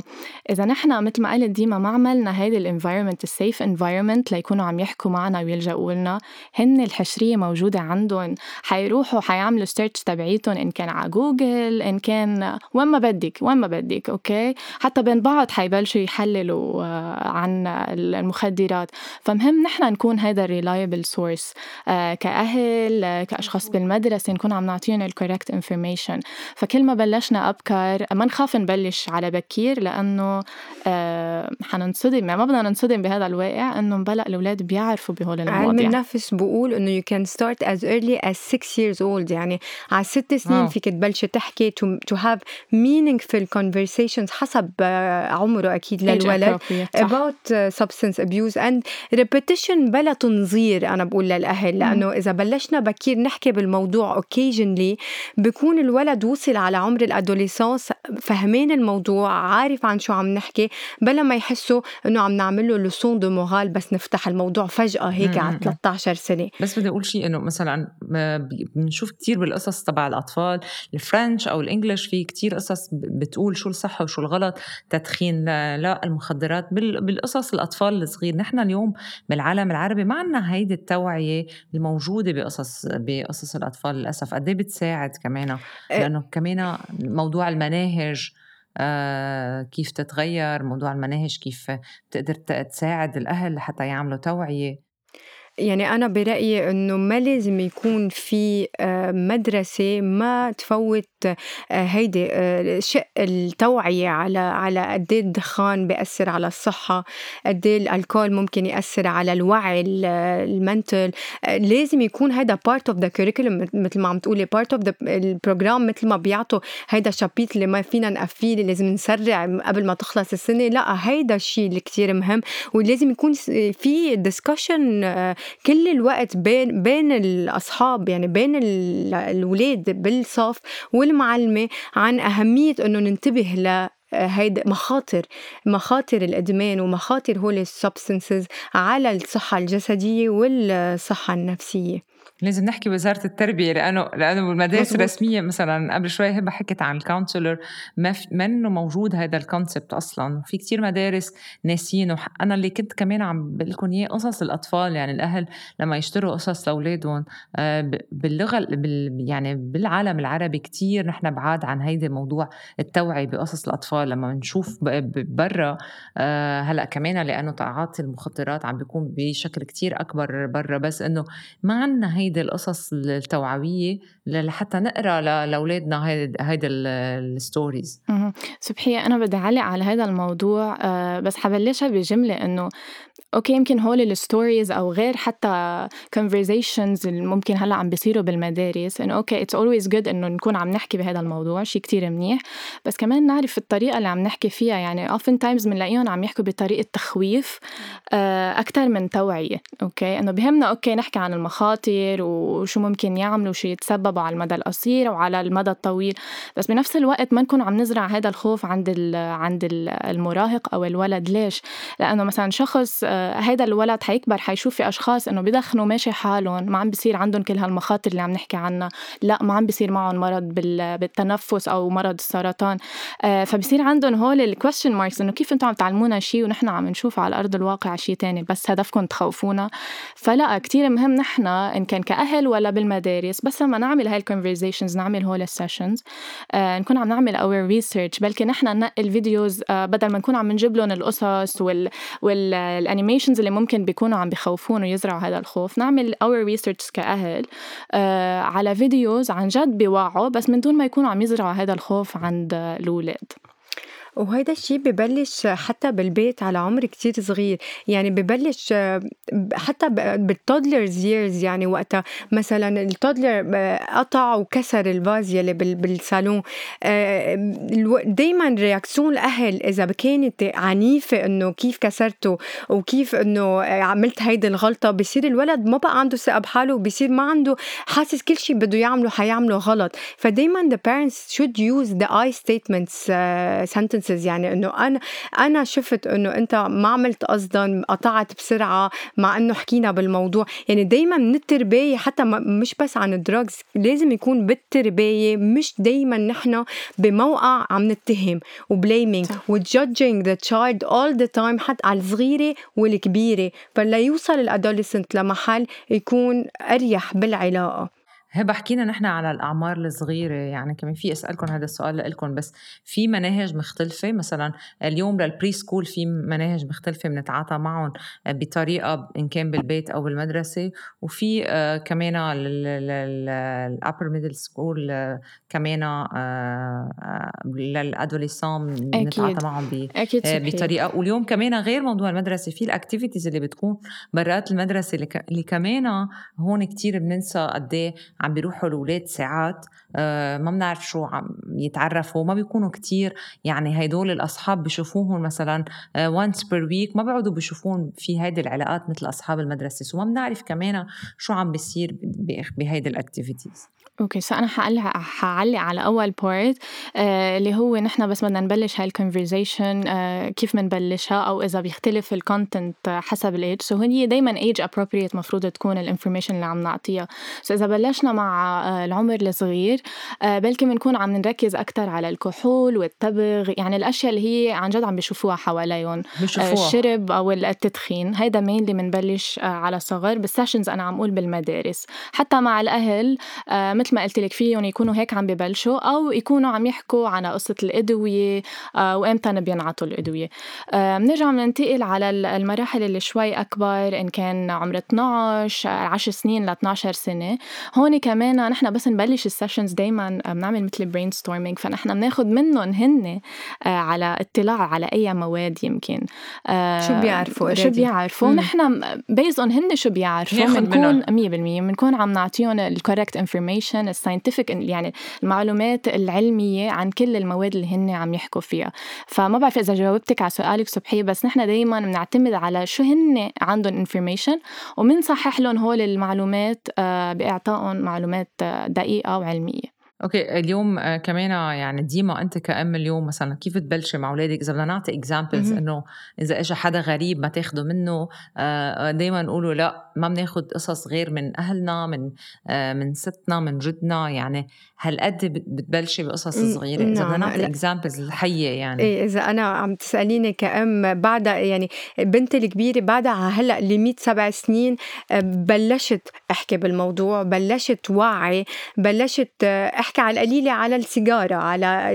إذا نحن مثل ما قلت ديما ما عملنا هيدي ال environment ال safe environment ليكونوا عم يحكوا معنا ويلجأوا لنا. هن الحشرية موجودة عندهم. حيروحوا حيعملوا search تبعيتهم إن كان على جوجل إن كان وين ما بدك وين ما بدك okay؟ حتى بين بعض حيبلشوا يحللوا آه، عن المخدرات. فمهم نحن نكون هذا ال reliable source آه، كأهل كأشخاص بالمدرسة. بس نكون عم نعطيهم ال correct information فكل ما بلشنا أبكر ما نخاف نبلش على بكير لأنه آه حننصدم ما بدنا ننصدم بهذا الواقع إنه مبلا الأولاد بيعرفوا بهول المواضيع. علم النفس بقول إنه you can start as early as 6 years old يعني على ست سنين فيك تبلشي تحكي to have meaningful conversations حسب آه، عمره أكيد للولد. about substance abuse and repetition بلا تنظير أنا بقول للأهل لأنه إذا بلشنا بكير نحكي بالموضوع occasionally بكون الولد وصل على عمر الأدوليسانس فهمان الموضوع عارف عن شو عم نحكي بلا ما يحسوا إنه عم نعمل له leçon de morale بس نفتح الموضوع فجأة هيك على 13 سنة. بس بدي أقول شيء إنه مثلا بنشوف كثير بالقصص تبع الأطفال ال French أو ال English في كثير قصص بتقول شو الصح وشو الغلط تدخين لا, لا المخدرات بالقصص الأطفال الصغير. نحن اليوم بالعالم العربي ما عندنا هيدي التوعية الموجودة بقصص بقصص الأطفال. للأسف. قد إيه بتساعد كمان؟ إيه. لأنه كمان موضوع المناهج آه كيف تتغير موضوع المناهج كيف بتقدر تساعد الأهل لحتى يعملوا توعية؟ يعني أنا برأيي إنه ما لازم يكون في آه، مدرسة ما تفوت آه، هيدي آه، شق التوعية على على قد إيه الدخان بيأثر على الصحة قد ال alcool ممكن يأثر على الوعي ال mental. لازم يكون هيدا part of the curriculum مثل ما عم تقولي part of the ال program مثل ما بيعطوا هيدا chapitre اللي ما فينا نقفيه اللي لازم نسرع قبل ما تخلص السنة. لا هيدا الشيء اللي كتير مهم ولازم يكون في discussion كل الوقت بين بين الأصحاب يعني بين الولاد بالصف والمعلمه عن أهمية إنه ننتبه ل هيدا مخاطر مخاطر الإدمان ومخاطر هول الـ substances على الصحة الجسدية والصحة النفسية. لازم نحكي وزاره التربية لأنه لأنه بالمدارس الرسمية مثلا قبل شوي هبه حكت عن الـ counselor ما منه موجود هذا الـ concept أصلا. في كتير مدارس ناسينه. أنا اللي كنت كمان عم بقول لكم إياه قصص الأطفال يعني الأهل لما يشتروا قصص لأولادهم آه، باللغة بال يعني بالعالم العربي كتير نحن بعاد عن هيدا موضوع التوعية بقصص الأطفال. لما نشوف برا آه، هلأ كمان لأنه تعاطي المخدرات عم بيكون بشكل كتير أكبر برا. بس إنه ما عندنا هيدي القصص التوعوية لحتى نقرأ لأولادنا هيدي الستوريز سبحيه أنا بدي أعلق على هذا الموضوع آه، بس حبلشها بجملة إنه okay يمكن هول الـ stories أو غير حتى conversations اللي ممكن هلأ عم بيصيروا بالمدارس إنه okay it's always good إنه نكون عم نحكي بهذا الموضوع شيء كتير منيح. بس كمان نعرف الطريقة اللي عم نحكي فيها يعني often times بنلاقيهم عم يحكوا بطريقة تخويف آه، أكثر من توعية okay؟ إنه بهمنا okay نحكي عن المخاطر وشو ممكن يعملوا شو يتسببوا على المدى القصير وعلى المدى الطويل. بس بنفس الوقت ما نكون عم نزرع هذا الخوف عند عند المراهق أو الولد. ليش؟ لأنه مثلا شخص آه، هيدا الولد حيكبر حيشوف في أشخاص إنه بدخنوا ماشي حالهم ما عم بيصير عندهم كل هالمخاطر اللي عم نحكي عنها. لا ما عم بيصير معهم مرض بالتنفس أو مرض السرطان. آه، فبصير عندهم هول الـ question marks إنه كيف أنتم عم تعلمونا شيء ونحن عم نشوف على أرض الواقع شيء تاني بس هدفكم تخوفونا. فلا كتير مهم نحن إن كان كأهل ولا بالمدارس. بس لما نعمل هاي الـ conversations نعمل هول الـ sessions آه نكون عم نعمل our research بلكي نحن ننقي الـ videos آه بدل ما نكون عم نجيب لهم القصص وال والـ animations اللي ممكن بيكونوا عم بخوفون ويزرعوا هذا الخوف نعمل our research كأهل آه على videos عن جد بيوعوا بس من دون ما يكونوا عم يزرعوا هذا الخوف عند الأولاد وهيدا الشيء ببلش حتى بالبيت على عمر كتير صغير. يعني ببلش حتى بالـ toddlers years يعني وقتها. مثلا الـ toddler قطع وكسر الـ vase يلي بالصالون. دايما réaction الأهل إذا كانت عنيفة إنه كيف كسرته وكيف إنه عملت هيدي الغلطة بصير الولد ما بقى عنده ثقة بحاله وبصير ما عنده حاسس كل شيء بده يعمله حيعمله غلط. فدايما the parents should use the I statements uh, sentences يعني إنه أنا أنا شفت إنه أنت ما عملت قصدا قطعت بسرعة مع إنه حكينا بالموضوع. يعني دايما من التربية حتى مش بس عن الـ drugs لازم يكون بالتربية. مش دايما نحن بموقع عم نتهم و blaming و judging the child all the time حتى على الصغيرة والكبيرة. فلا يوصل الـ adolescent لمحل يكون أريح بالعلاقة. هبه حكينا نحن على الأعمار الصغيرة يعني كمان في أسألكم هذا السؤال لكم بس في مناهج مختلفة مثلا اليوم للـ preschool في مناهج مختلفة بنتعاطى معهم بطريقة إن كان بالبيت أو بالمدرسة وفي آه، كمان للـ upper middle school كمان آه، آه، للـ adolescents بنتعاطى معهم بطريقة. واليوم كمان غير موضوع المدرسة في الـ activities اللي بتكون برات المدرسة اللي كمان هون كتير بننسى قد إيه عم بيروحوا الاولاد ساعات آه، ما بنعرف شو عم يتعرفوا ما بيكونوا كتير. يعني هدول الأصحاب بشوفوهم مثلا once per week ما بيقعدوا بشوفون في هيدي العلاقات مثل أصحاب المدرسة. so ما بنعرف كمان شو عم بيصير بهيدي الـ activities okay so أنا حقلع حعلق على أول part آه اللي هو نحن بس بدنا نبلش هاي الـ conversation آه كيف بنبلشها أو إذا بيختلف الـ content حسب الـ age so هي دائما age appropriate مفروض تكون الـ information اللي عم نعطيها. so إذا بلشنا مع آه العمر الصغير آه بلكي بنكون عم نركز أكثر على الكحول والتبغ يعني الأشياء اللي هي عن جد عم بيشوفوها حواليهم آه الشرب أو التدخين. هيدا مين اللي بنبلش آه على صغر بالـ sessions أنا عم أقول بالمدارس. حتى مع الأهل آه مثل ما قلت لك فيهم يكونوا هيك عم ببلشوا أو يكونوا عم يحكوا على قصة الأدوية آه وإمتى بينعطوا الأدوية. آه بنرجع بننتقل على المراحل اللي شوي أكبر إن كان عمر 12 10 سنين ل 12 سنة. هون كمان نحن بس نبلش الـ sessions دائما بنعمل مثل brainstorming فنحن بناخذ منهم هن آه على اطلاع على أي مواد يمكن. آه شو بيعرفوا شو بيعرفوا؟ نحن based on هن شو بيعرفوا. بنكون 100% بنكون عم نعطيهم الـ correct information الـ scientific يعني المعلومات العلمية عن كل المواد اللي هن عم يحكوا فيها. فما بعرف إذا جاوبتك على سؤالك صبحية بس نحن دائما بنعتمد على شو هن عندهم information وبنصحح لهم هول المعلومات آه، بإعطائهم معلومات آه، دقيقة وعلمية. okay اليوم آه، كمان يعني ديما أنت كأم اليوم مثلا كيف تبلشي مع أولادك؟ إذا بدنا نعطي examples إنه إذا اجى حدا غريب ما تاخذوا منه آه، دائما نقولوا لأ ما بناخذ قصص غير من أهلنا من آه، من ستنا من جدنا يعني هالقد بتبلشي بقصص صغيرة. إذا بدنا نعم، نعطي examples الحيه يعني. إيه إذا أنا عم تسأليني كأم بعدها يعني بنتي الكبيرة بعدها هلأ لميت سبع سنين بلشت أحكي بالموضوع بلشت وعي بلشت أحكي على القليلة على السيجارة على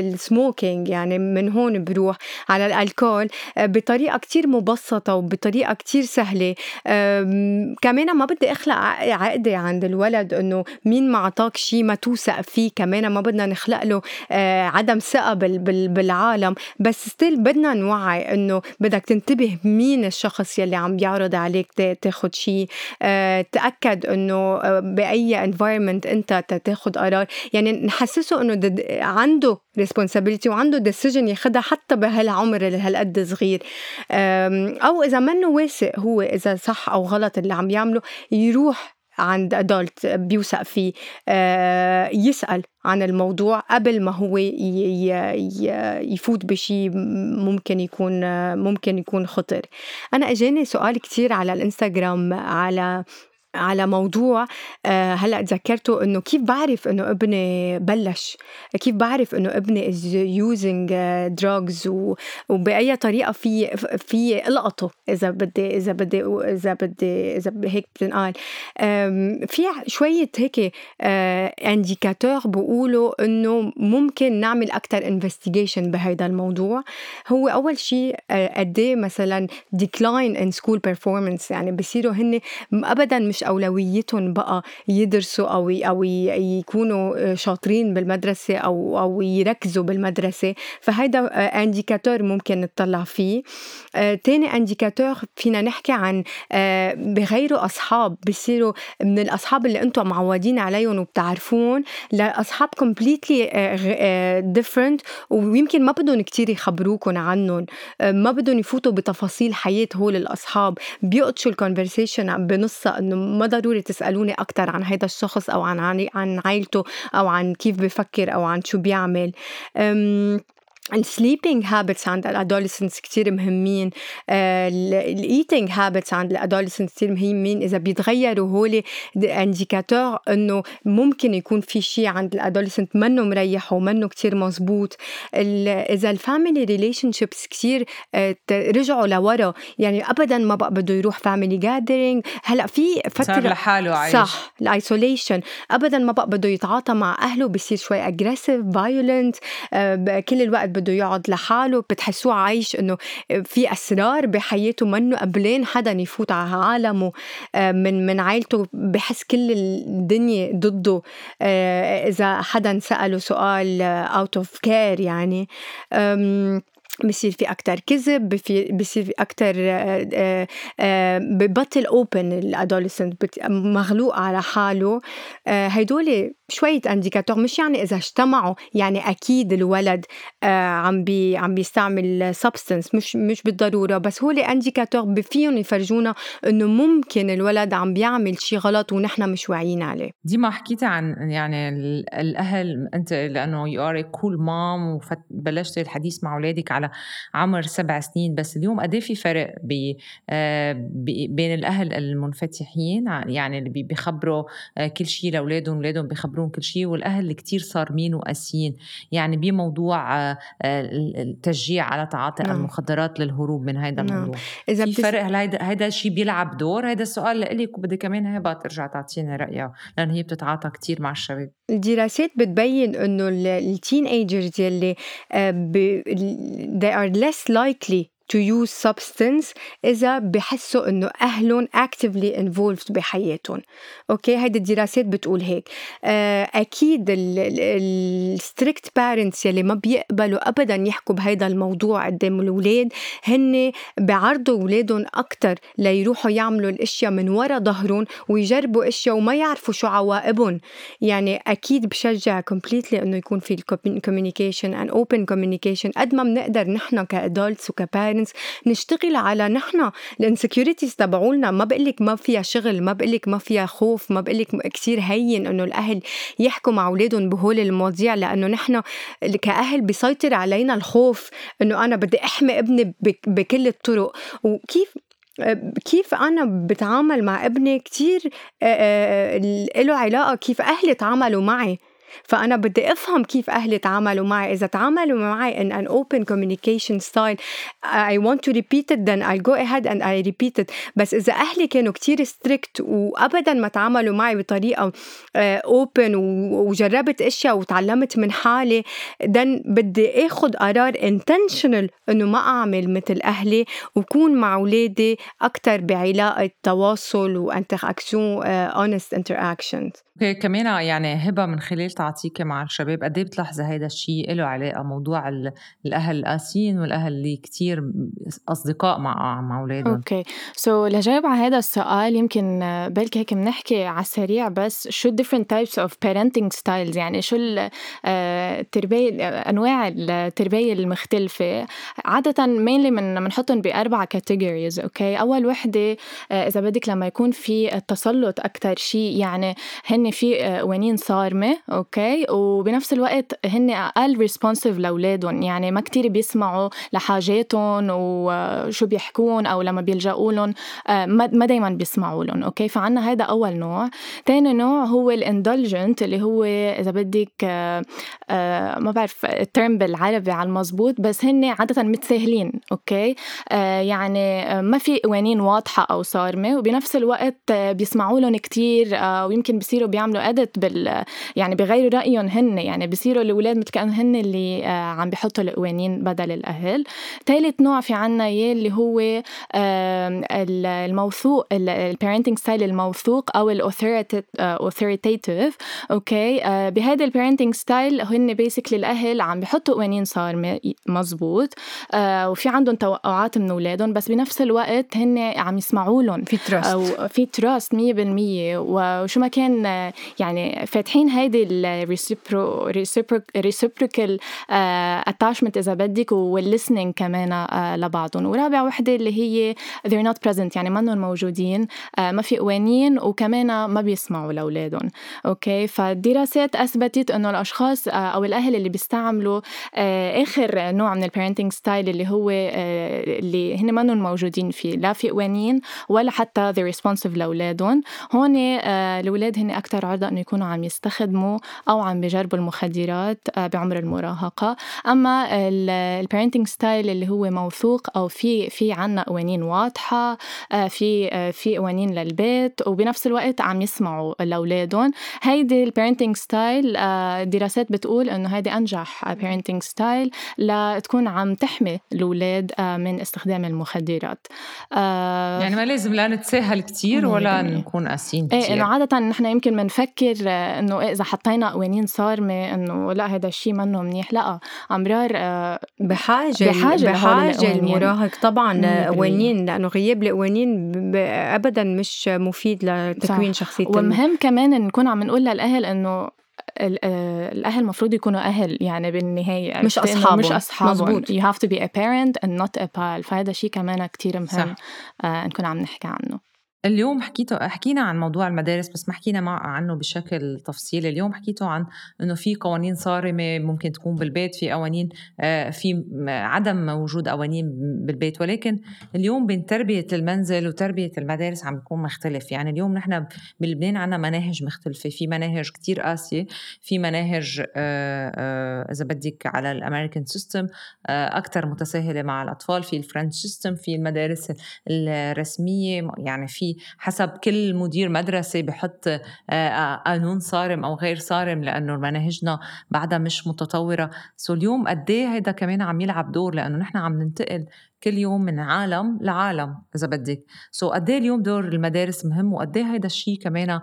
السموكينج يعني من هون بروح على الألكول آه، بطريقة كتير مبسطة وبطريقة كتير سهلة. كمان ما بدي أخلق عقدة عند الولد إنه مين ما أعطاك شيء ما توثق فيه كمان ما بدنا نخلق له آه، عدم ثقة بالعالم. بس still بدنا نوعي إنه بدك تنتبه مين الشخص يلي عم بيعرض عليك تاخد شيء آه، تأكد إنه بأي environment أنت تاخد قرار. يعني نحسسه إنه عنده responsibility وعنده decision ياخدها حتى بهالعمر اللي هالقد صغير. أو إذا منه واثق هو إذا صح أو غلط اللي عم يعمله يروح عند adult بيوثق فيه آه، يسأل عن الموضوع قبل ما هو يفوت بشيء ممكن يكون ممكن يكون خطر. أنا أجاني سؤال كتير على الإنستغرام على على موضوع آه، هلأ تذكرته إنه كيف بعرف إنه ابني بلش؟ كيف بعرف إنه ابني is using drugs وبأي طريقة في في القطه إذا بدي إذا بدي إذا بدي إذا هيك بتنقال في شوية هيك indicator آه، بيقولوا إنه ممكن نعمل أكثر investigation بهذا الموضوع. هو أول شيء آه، قد إيه مثلا decline in school performance يعني بصيروا هن ابدا مش مش أولويتهم بقى يدرسوا أو أو يكونوا شاطرين بالمدرسة أو أو يركزوا بالمدرسة. فهيدا indicator ممكن نطلع فيه. تاني indicator فينا نحكي عن بغيروا أصحاب بصيروا من الأصحاب اللي أنتم معودين عليهم وبتعرفون لأصحاب completely different ويمكن ما بدهم كتير يخبروكم عنهم. ما بدهم يفوتوا بتفاصيل حياة هول الأصحاب. بيقطشوا ال conversation بنصها إنه ما ضروري تسألوني أكتر عن هذا الشخص أو عن عن عائلته أو عن كيف بفكر أو عن شو بيعمل. ال sleeping habits عند ال adolescents كتير مهمين. ال eating habits عند ال adolescents كتير مهمين. إذا بيتغيروا هول indicator إنه ممكن يكون في شيء عند ال adolescent منه مريح ومنه كتير مزبوط إذا ال family relationships كتير آه، رجعوا لورا. يعني ابدا ما بقى بده يروح family gathering هلأ في فتره صار لحاله عايش. صح ال isolation ابدا ما بقى بده يتعاطى مع أهله بصير شوي aggressive violent كل الوقت بده يقعد لحاله بتحسوه عايش إنه في أسرار بحياته منه قبلين حدا يفوت على عالمه آه، من من عائلته بحس كل الدنيا ضده. آه، إذا حدا سأله سؤال out of care يعني. بصير في أكتر كذب بصير في آه، آه، ببطل open ال adolescent مغلوق على حاله. آه، هدول شوية indicator مش يعني إذا اجتمعوا يعني أكيد الولد عم بي عم بيستعمل substance مش مش بالضرورة بس هو indicator فيهم يفرجونا إنه ممكن الولد عم بيعمل شيء غلط ونحن مش واعيين عليه. ديما حكيتي عن يعني الأهل أنت لأنه you are cool mom وبلشتي الحديث مع أولادك على عمر سبع سنين بس اليوم قد إيه في فرق آه، بين الأهل المنفتحين؟ يعني اللي بيخبروا آه، كل شيء لأولادهم اولادهم بيخبرون كل شيء والأهل اللي كتير صارمين وقاسيين. يعني بموضوع آه، التشجيع على تعاطي نعم. المخدرات للهروب من هذا نعم. الموضوع. إذا في فرق هل هيدا هيدا الشيء بيلعب دور؟ هذا السؤال لإلك وبدي كمان هبه ترجع تعطيني رأيها لأن هي بتتعاطى كتير مع الشباب. الدراسات بتبين إنه ال teenagers يلي they are less likely to use substance إذا بحسوا إنه أهلهم actively involved بحياتهم. أوكي؟ هيدي الدراسات بتقول هيك. آه، أكيد ال strict parents يلي ما بيقبلوا أبدا يحكوا بهيدا الموضوع قدام الأولاد هن بعرضوا أولادهم أكتر ليروحوا يعملوا الأشياء من ورا ظهرهم ويجربوا أشياء وما يعرفوا شو عواقبهم. يعني أكيد بشجع completely إنه يكون في communication and open communication قد ما بنقدر نحن ك adults و ك parents نشتغل على نحن. ال insecurities تبعولنا ما بقول لك ما فيها شغل ما بقول لك ما فيها خوف ما بقول لك كثير هين إنه الأهل يحكوا مع أولادهم بهول المواضيع. لأنه نحن كأهل بيسيطر علينا الخوف إنه أنا بدي أحمي ابني بكل الطرق. وكيف كيف أنا بتعامل مع ابني كتير له علاقة كيف أهلي تعاملوا معي. فأنا بدي أفهم كيف أهلي تعاملوا معي. إذا تعاملوا معي in an open communication style I want to repeat it then I'll go ahead and I repeat it. بس إذا أهلي كانوا كتير strict وأبدا ما تعاملوا معي بطريقة آه، open وجربت أشياء وتعلمت من حالي then بدي أخذ قرار intentional إنه ما أعمل مثل أهلي وكون مع أولادي أكتر بعلاقة تواصل و interaction honest interactions. أوكي كمان يعني هبة من خلال تعاطيك مع الشباب قد إيه بتلاحظي هيدا الشيء له علاقة موضوع الأهل القاسيين والأهل اللي كتير أصدقاء مع مع أولادهم. أوكي so لجاوب على هذا السؤال يمكن بلكي هيك بنحكي على السريع بس شو different types of parenting styles يعني شو آه، التربيه أنواع التربية المختلفة؟ عادة mainly من بنحطهم بأربع categories أوكي؟ أول وحدة آه، إذا بدك لما يكون في التسلط أكثر شيء يعني هن في قوانين صارمة أوكي؟ وبنفس الوقت هن أقل responsive لأولادهم. يعني ما كتير بيسمعوا لحاجاتهم وشو بيحكون أو لما بيلجأوا لهم آه، ما دايما بيسمعوا لهم أوكي؟ فعنا هذا أول نوع. تاني نوع هو ال indulgent اللي هو إذا بدك آه، آه، ما بعرف ال term بالعربي على المزبوط بس هن عادة متساهلين أوكي؟ يعني ما في قوانين واضحة أو صارمة. وبنفس الوقت بيسمعوا لهم كتير ويمكن بصيروا بيعملوا adaptable يعني بغيروا رأيهم هن يعني بصيروا الأولاد مثل كانوا هن اللي آه، عم بيحطوا القوانين بدل الأهل. ثالث نوع في عنا اياه اللي هو الموثوق ال parenting style الموثوق أو ال authoritative okay؟ بهذا ال parenting style هن basically الأهل عم بيحطوا قوانين صارمه مزبوط. آه، وفي عندهم توقعات من أولادهم بس بنفس الوقت هن عم يسمعوا لهم. في trust أو في trust 100% وشو ما كان يعني فاتحين هيدي ال reciprocal attachment إذا بدك وال listening كمان آه، لبعضهم. ورابع وحدة اللي هي they're not present يعني منهم موجودين آه، ما في قوانين وكمان ما بيسمعوا لأولادهم. okay؟ فالدراسات أثبتت إنه الأشخاص أو الأهل اللي بيستعملوا آخر نوع من ال parenting style اللي هو اللي هن منهم موجودين فيه. لا في قوانين ولا حتى they're responsive لأولادهم. هون آه، الأولاد هن أكثر عرضة انه يكونوا عم يستخدموا أو عم بجربوا المخدرات آه، بعمر المراهقة. أما ال parenting style اللي هو موثوق أو في في عنا قوانين واضحة آه، في في قوانين للبيت وبنفس الوقت عم يسمعوا لأولادهم. هيدي ال parenting style دراسات بتقول إنه هيدي أنجح parenting style لتكون عم تحمي الأولاد من استخدام المخدرات. يعني ما لازم لا نتساهل كتير ولا نكون قاسيين كتير إيه إنه عادة نحن يمكن بنفكر إنه إيه إذا حطينا قوانين صارمة إنه لا هذا الشيء منه منيح. لا أمرار آه، بحاجة بحاجة بحاجة المراهق. طبعا قوانين لأنه غياب القوانين ابدا مش مفيد لتكوين شخصية ومهم كمان نكون عم نقول للأهل إنه آه، الأهل المفروض يكونوا أهل يعني بالنهاية. مش اصحاب مش اصحاب مزبوط you have to be a parent and not a pal. فهذا شيء كمان كتير مهم صح. آه نكون عم نحكي عنه. اليوم حكيتوا حكينا عن موضوع المدارس بس ما حكينا مع عنه بشكل تفصيلي اليوم حكيتوا عن إنه في قوانين صارمة ممكن تكون بالبيت في قوانين آه، في عدم وجود قوانين بالبيت. ولكن اليوم بين تربية المنزل وتربية المدارس عم بيكون مختلف. يعني اليوم نحن بلبنان عندنا مناهج مختلفة. في مناهج كتير قاسية. في مناهج آه، آه، إذا بدك على الأمريكان سيستم أكثر متساهلة مع الأطفال. في ال French system في المدارس الرسمية يعني في حسب كل مدير مدرسة بحط آه، قانون صارم أو غير صارم لأنه مناهجنا بعدها مش متطورة. so اليوم قد إيه هيدا كمان عم يلعب دور؟ لأنه نحن عم ننتقل كل يوم من عالم لعالم إذا بدك. so قد إيه اليوم دور المدارس مهم؟ وقد إيه هيدا الشيء كمان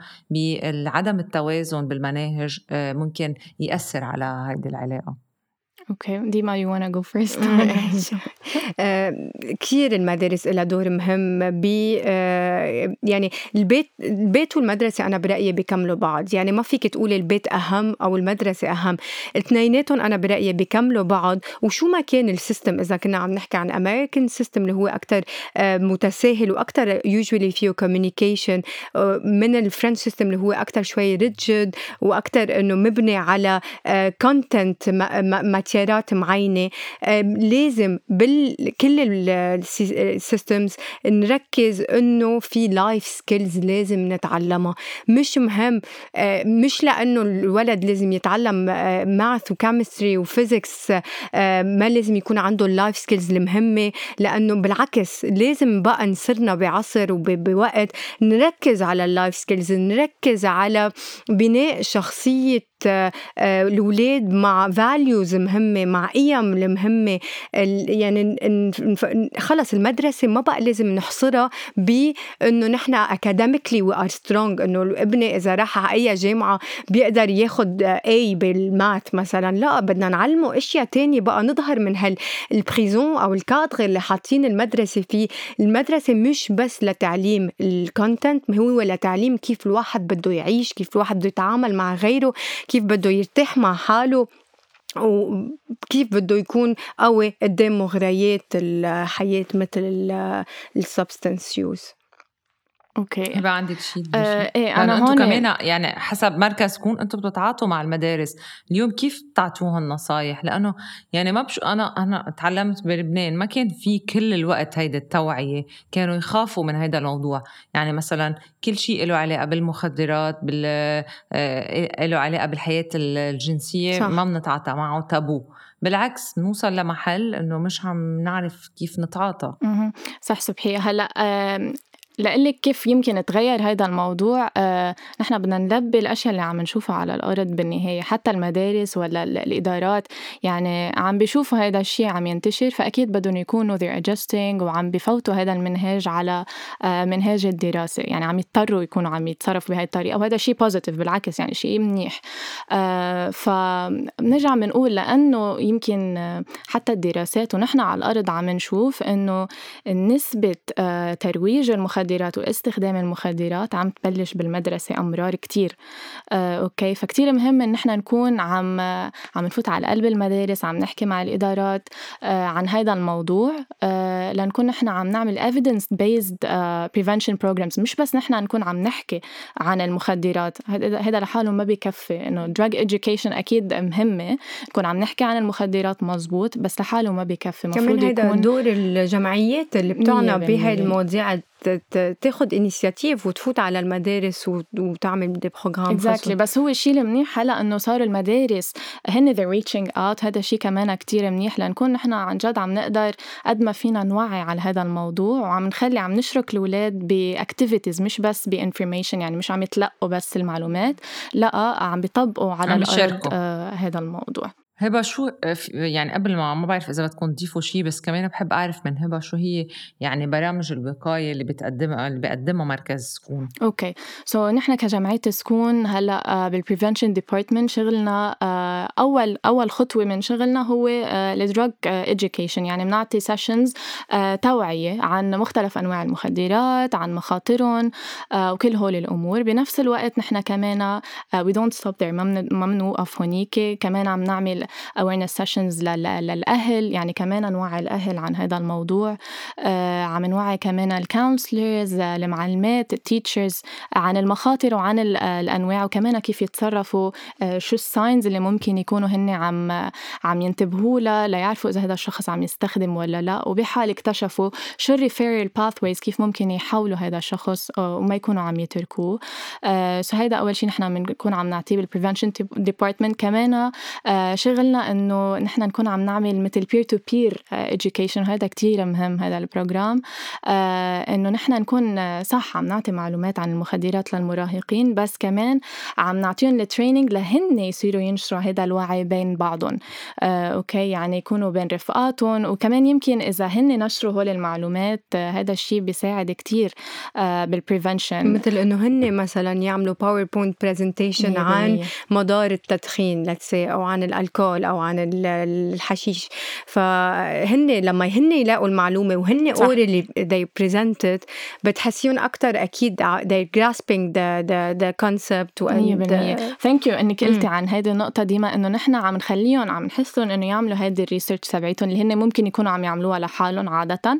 بعدم التوازن بالمناهج آه، ممكن يأثر على هيدي العلاقة؟ okay ديما you وأنا go first كثير المدارس لها دور مهم ب آه، يعني البيت البيت والمدرسة أنا برأيي بيكملوا بعض. يعني ما فيك تقولي البيت أهم أو المدرسة أهم. اثنيناتهم أنا برأيي بيكملوا بعض. وشو ما كان ال system إذا كنا عم نحكي عن American system اللي هو أكثر آه، متساهل وأكثر usually فيه communication آه، من ال French system اللي هو أكثر شوي rigid وأكثر إنه مبني على content material خيارات معينة. لازم بكل ال systems نركز إنه في life skills لازم نتعلمها. مش مهم مش لأنه الولد لازم يتعلم math و chemistry و physics ما لازم يكون عنده ال life skills المهمة. لأنه بالعكس لازم بقى صرنا بعصر وبوقت نركز على ال life skills نركز على بناء شخصية آه، الأولاد مع values مهمة مع قيم المهمة. يعني خلص المدرسة ما بقى لازم نحصرها بأنه نحن academically we are strong إنه ابني إذا راح على أي جامعة بيقدر ياخد A بال math مثلا. لا بدنا نعلمه أشياء تانية بقى نظهر من هال prison أو الكادر اللي حاطين المدرسة فيه. المدرسة مش بس لتعليم ال content هو لتعليم كيف الواحد بده يعيش كيف الواحد بده يتعامل مع غيره. كيف بده يرتاح مع حاله وكيف بده يكون قوي قدام مغريات الحياة مثل ال substance use okay. يبقى عندك شيء آه إيه أنا هون كمان يعني حسب مركز سكون أنتم بتتعاطوا مع المدارس. اليوم كيف بتعطوهم نصايح لأنه يعني ما بش أنا أنا تعلمت بلبنان ما كان في كل الوقت هيدا التوعية كانوا يخافوا من هيدا الموضوع. يعني مثلا كل شيء له علاقة بالمخدرات بال آه له علاقة بالحياة الجنسية صح. ما بنتعاطى معه تابو. بالعكس نوصل لمحل إنه مش عم نعرف كيف نتعاطى. صح سبحيه هلأ لقلك كيف يمكن تغير هذا الموضوع؟ آه نحن بدنا نلبي الأشياء اللي عم نشوفها على الأرض بالنهاية حتى المدارس ولا الإدارات. يعني عم بيشوفوا هذا الشيء عم ينتشر فأكيد بدهم يكونوا they're adjusting وعم بفوتوا هذا المنهاج على آه منهاج الدراسة. يعني عم يضطروا يكونوا عم يتصرفوا بهي الطريقة وهذا شيء positive بالعكس يعني شيء منيح. آه فبنرجع بنقول لأنه يمكن حتى الدراسات ونحن على الأرض عم نشوف إنه نسبة آه ترويج المخدرات واستخدام المخدرات عم تبلش بالمدرسة أمرار كتير. آه، أوكي فكتير مهم إن نحن نكون عم عم نفوت على قلب المدارس عم نحكي مع الإدارات آه، عن هذا الموضوع. آه، لنكون نحن عم نعمل evidence based uh, prevention programs. مش بس نحن نكون عم نحكي عن المخدرات. هذا لحاله ما بكفي إنه drug education أكيد مهمة. نكون عم نحكي عن المخدرات مزبوط بس لحاله ما بكفي. كمان هذا دور الجمعيات اللي بتعنى بهاي المواضيع تاخد initiative وتفوت على المدارس وتعمل the program exactly بس هو الشيء المنيح هلا إنه صاروا المدارس هن they're reaching out هذا الشيء كمان كتير منيح لنكون نحن عن جد عم نقدر قد ما فينا نوعي على هذا الموضوع وعم نخلي عم نشرك الأولاد ب activities مش بس ب information يعني مش عم يتلقوا بس المعلومات لا عم بيطبقوا على عم الأرض آه هذا الموضوع. هبة شو يعني قبل ما ما بعرف إذا بدكم تضيفوا شيء بس كمان بحب أعرف من هبة شو هي يعني برامج الوقاية اللي بتقدمها اللي بيقدمها مركز سكون. okay. so so, نحن كجمعيه سكون هلأ بال prevention department شغلنا آه، أول أول خطوة من شغلنا هو ال drug آه، education يعني بنعطي sessions آه، توعية عن مختلف أنواع المخدرات عن مخاطرهم وكل هول الأمور. بنفس الوقت نحن كمان we don't stop there ما بنوقف هونيك. كمان عم نعمل awareness sessions للأهل يعني كمان نوعي الأهل عن هذا الموضوع. آه، عم نوعي كمان ال counselors المعلمات ال teachers عن المخاطر وعن الأنواع وكمان كيف يتصرفوا آه، شو ال signs اللي ممكن يكونوا هن عم عم ينتبهوا لها ليعرفوا إذا هذا الشخص عم يستخدم ولا لا. وبحال اكتشفوا شو ال referral pathways كيف ممكن يحولوا هذا الشخص آه، وما يكونوا عم يتركوه. so هيدا أول شيء نحن بنكون عم نعطيه بال prevention department كمان شغل شغلنا إنه نحن نكون عم نعمل مثل peer to peer education وهذا كتير مهم هذا ال program. آه، إنه نحن نكون آه، صح عم نعطي معلومات عن المخدرات للمراهقين بس كمان عم نعطيهم ال training لهن يصيروا ينشروا هذا الوعي بين بعضهم. آه، أوكي يعني يكونوا بين رفقاتهم. وكمان يمكن إذا هن نشروا هول المعلومات هذا الشيء بيساعد كتير بال prevention مثل إنه هن مثلا يعملوا باوربوينت برزنتيشن عن مضار التدخين أو عن الalcohol الalcohol أو عن الحشيش. فهن لما هن يلاقوا المعلومة وهن اوريلي they presented بتحسيهم أكثر أكيد they're grasping the the the concept و thank you انك قلتي عن هذه النقطة ديما إنه نحن عم نخليهم عم نحسهم إنه يعملوا هذه ال research تبعيتهم اللي هن ممكن يكونوا عم يعملوها لحالهم عادة.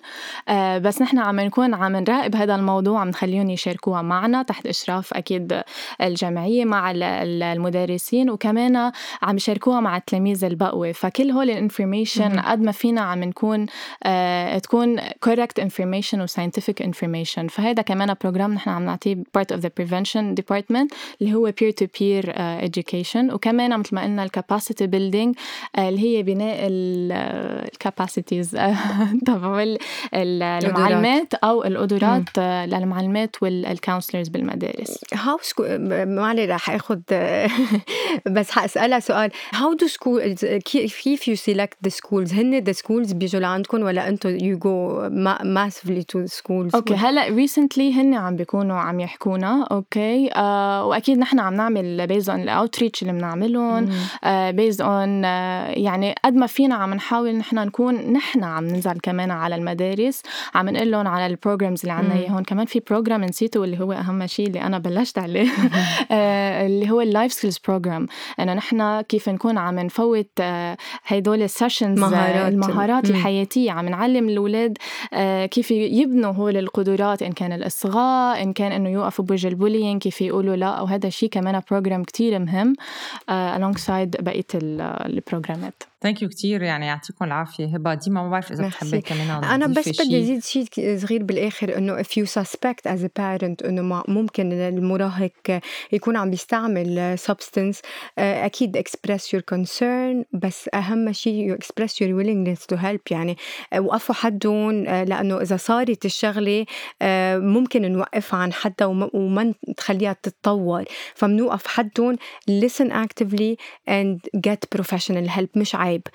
آه بس نحن عم نكون عم نراقب هذا الموضوع عم نخليهم يشاركوها معنا تحت إشراف أكيد الجمعية مع المدرسين وكمان عم يشاركوها مع التلاميذ البقوة. فكل هول ال information قد ما فينا عم نكون آه تكون correct information و scientific information. فهذا كمان program نحن عم نعطيه part of the prevention department اللي هو peer to peer uh, education. وكمان مثل ما قلنا ال capacity building uh, اللي هي بناء ال capacities تبع المعلمات أو القدرات للمعلمات وال counselors بالمدارس. how معلي رح آخذ بس حاسالها سؤال. هاو دو سكول كيف يو سيلكت ذا سكولز هن ذا سكولز بيجوا لعندكم ولا أنتم يو جو ماسفلي تو سكولز أوكي هلأ ريسنتلي هن عم بيكونوا عم يحكونا أوكي. آه وأكيد نحن عم نعمل بيز اون الاوتريتش اللي بنعملهم. بيز اون يعني قد ما فينا عم نحاول نحن نكون نحن عم ننزل كمان على المدارس. عم نقول لهم على البروجرامز اللي عندنا إياهم. كمان في بروجرام نسيته اللي هو أهم شيء اللي أنا بلشت عليه. آه اللي هو اللايف سكيلز بروجرام إنه نحن كيف نكون عم نفوت آه، هدول ال sessions آه، مهارات. المهارات م. الحياتية. عم نعلم الأولاد آه، كيف يبنوا هول القدرات إن كان الإصغاء إن كان إنه يوقفوا بوجه ال bullying كيف يقولوا لا. وهذا الشيء كمان program كتير مهم alongside بقية البروجرامات thank you كثير يعني يعطيكم العافية. هبة ديما ما بعرف إذا بتحبي كمان أنا بس بدي أزيد شيء صغير بالآخر إنه if you suspect as a parent إنه ممكن المراهق يكون عم بيستعمل substance آه، أكيد express your concern بس أهم شيء you express your willingness to help يعني آه، وقفوا حدهم آه، لأنه إذا صارت الشغلة ممكن نوقفها عن حدها وما نخليها تتطور. فمنوقف حدهم listen actively and get professional help مش عيب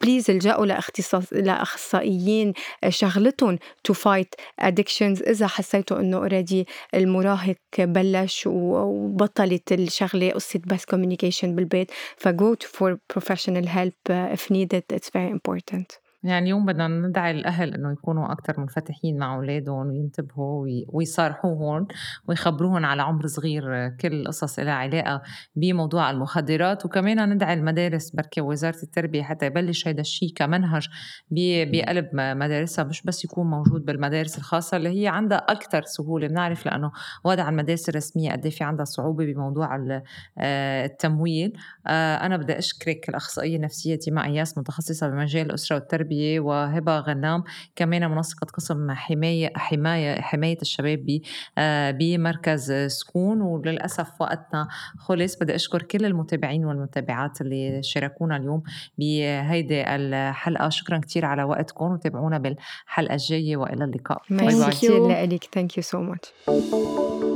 بليز الجأوا لاختصاص لأخصائيين شغلتهم to fight addictions إذا حسيتوا إنه already المراهق بلش وبطلت الشغلة قصة بس communication بالبيت ف go for professional help if needed. It's very important. يعني اليوم بدنا ندعي الأهل إنه يكونوا أكثر منفتحين مع أولادهم وينتبهوا ويصارحوهم ويخبروهم على عمر صغير كل القصص لها علاقة بموضوع المخدرات. وكمان ندعي المدارس بركي وزارة التربية حتى يبلش هذا الشيء كمنهج بقلب مدارسها مش بس يكون موجود بالمدارس الخاصة اللي هي عندها أكثر سهولة. بنعرف لأنه وضع المدارس الرسمية قد إيه في عندها صعوبة بموضوع آه، التمويل. آه، أنا بدي أشكرك الأخصائية النفسية تيما أياس متخصصة بمجال الأسرة والتربية التربية وهبة غنام كمان منسقة قسم حماية حماية حماية الشباب آه، بمركز سكون. وللأسف وقتنا خلص. بدي أشكر كل المتابعين والمتابعات اللي شاركونا اليوم بهيدي الحلقة. شكرا كثير على وقتكم. وتابعونا بالحلقة الجاية. وإلى اللقاء. bye bye. كثير لك thank you so much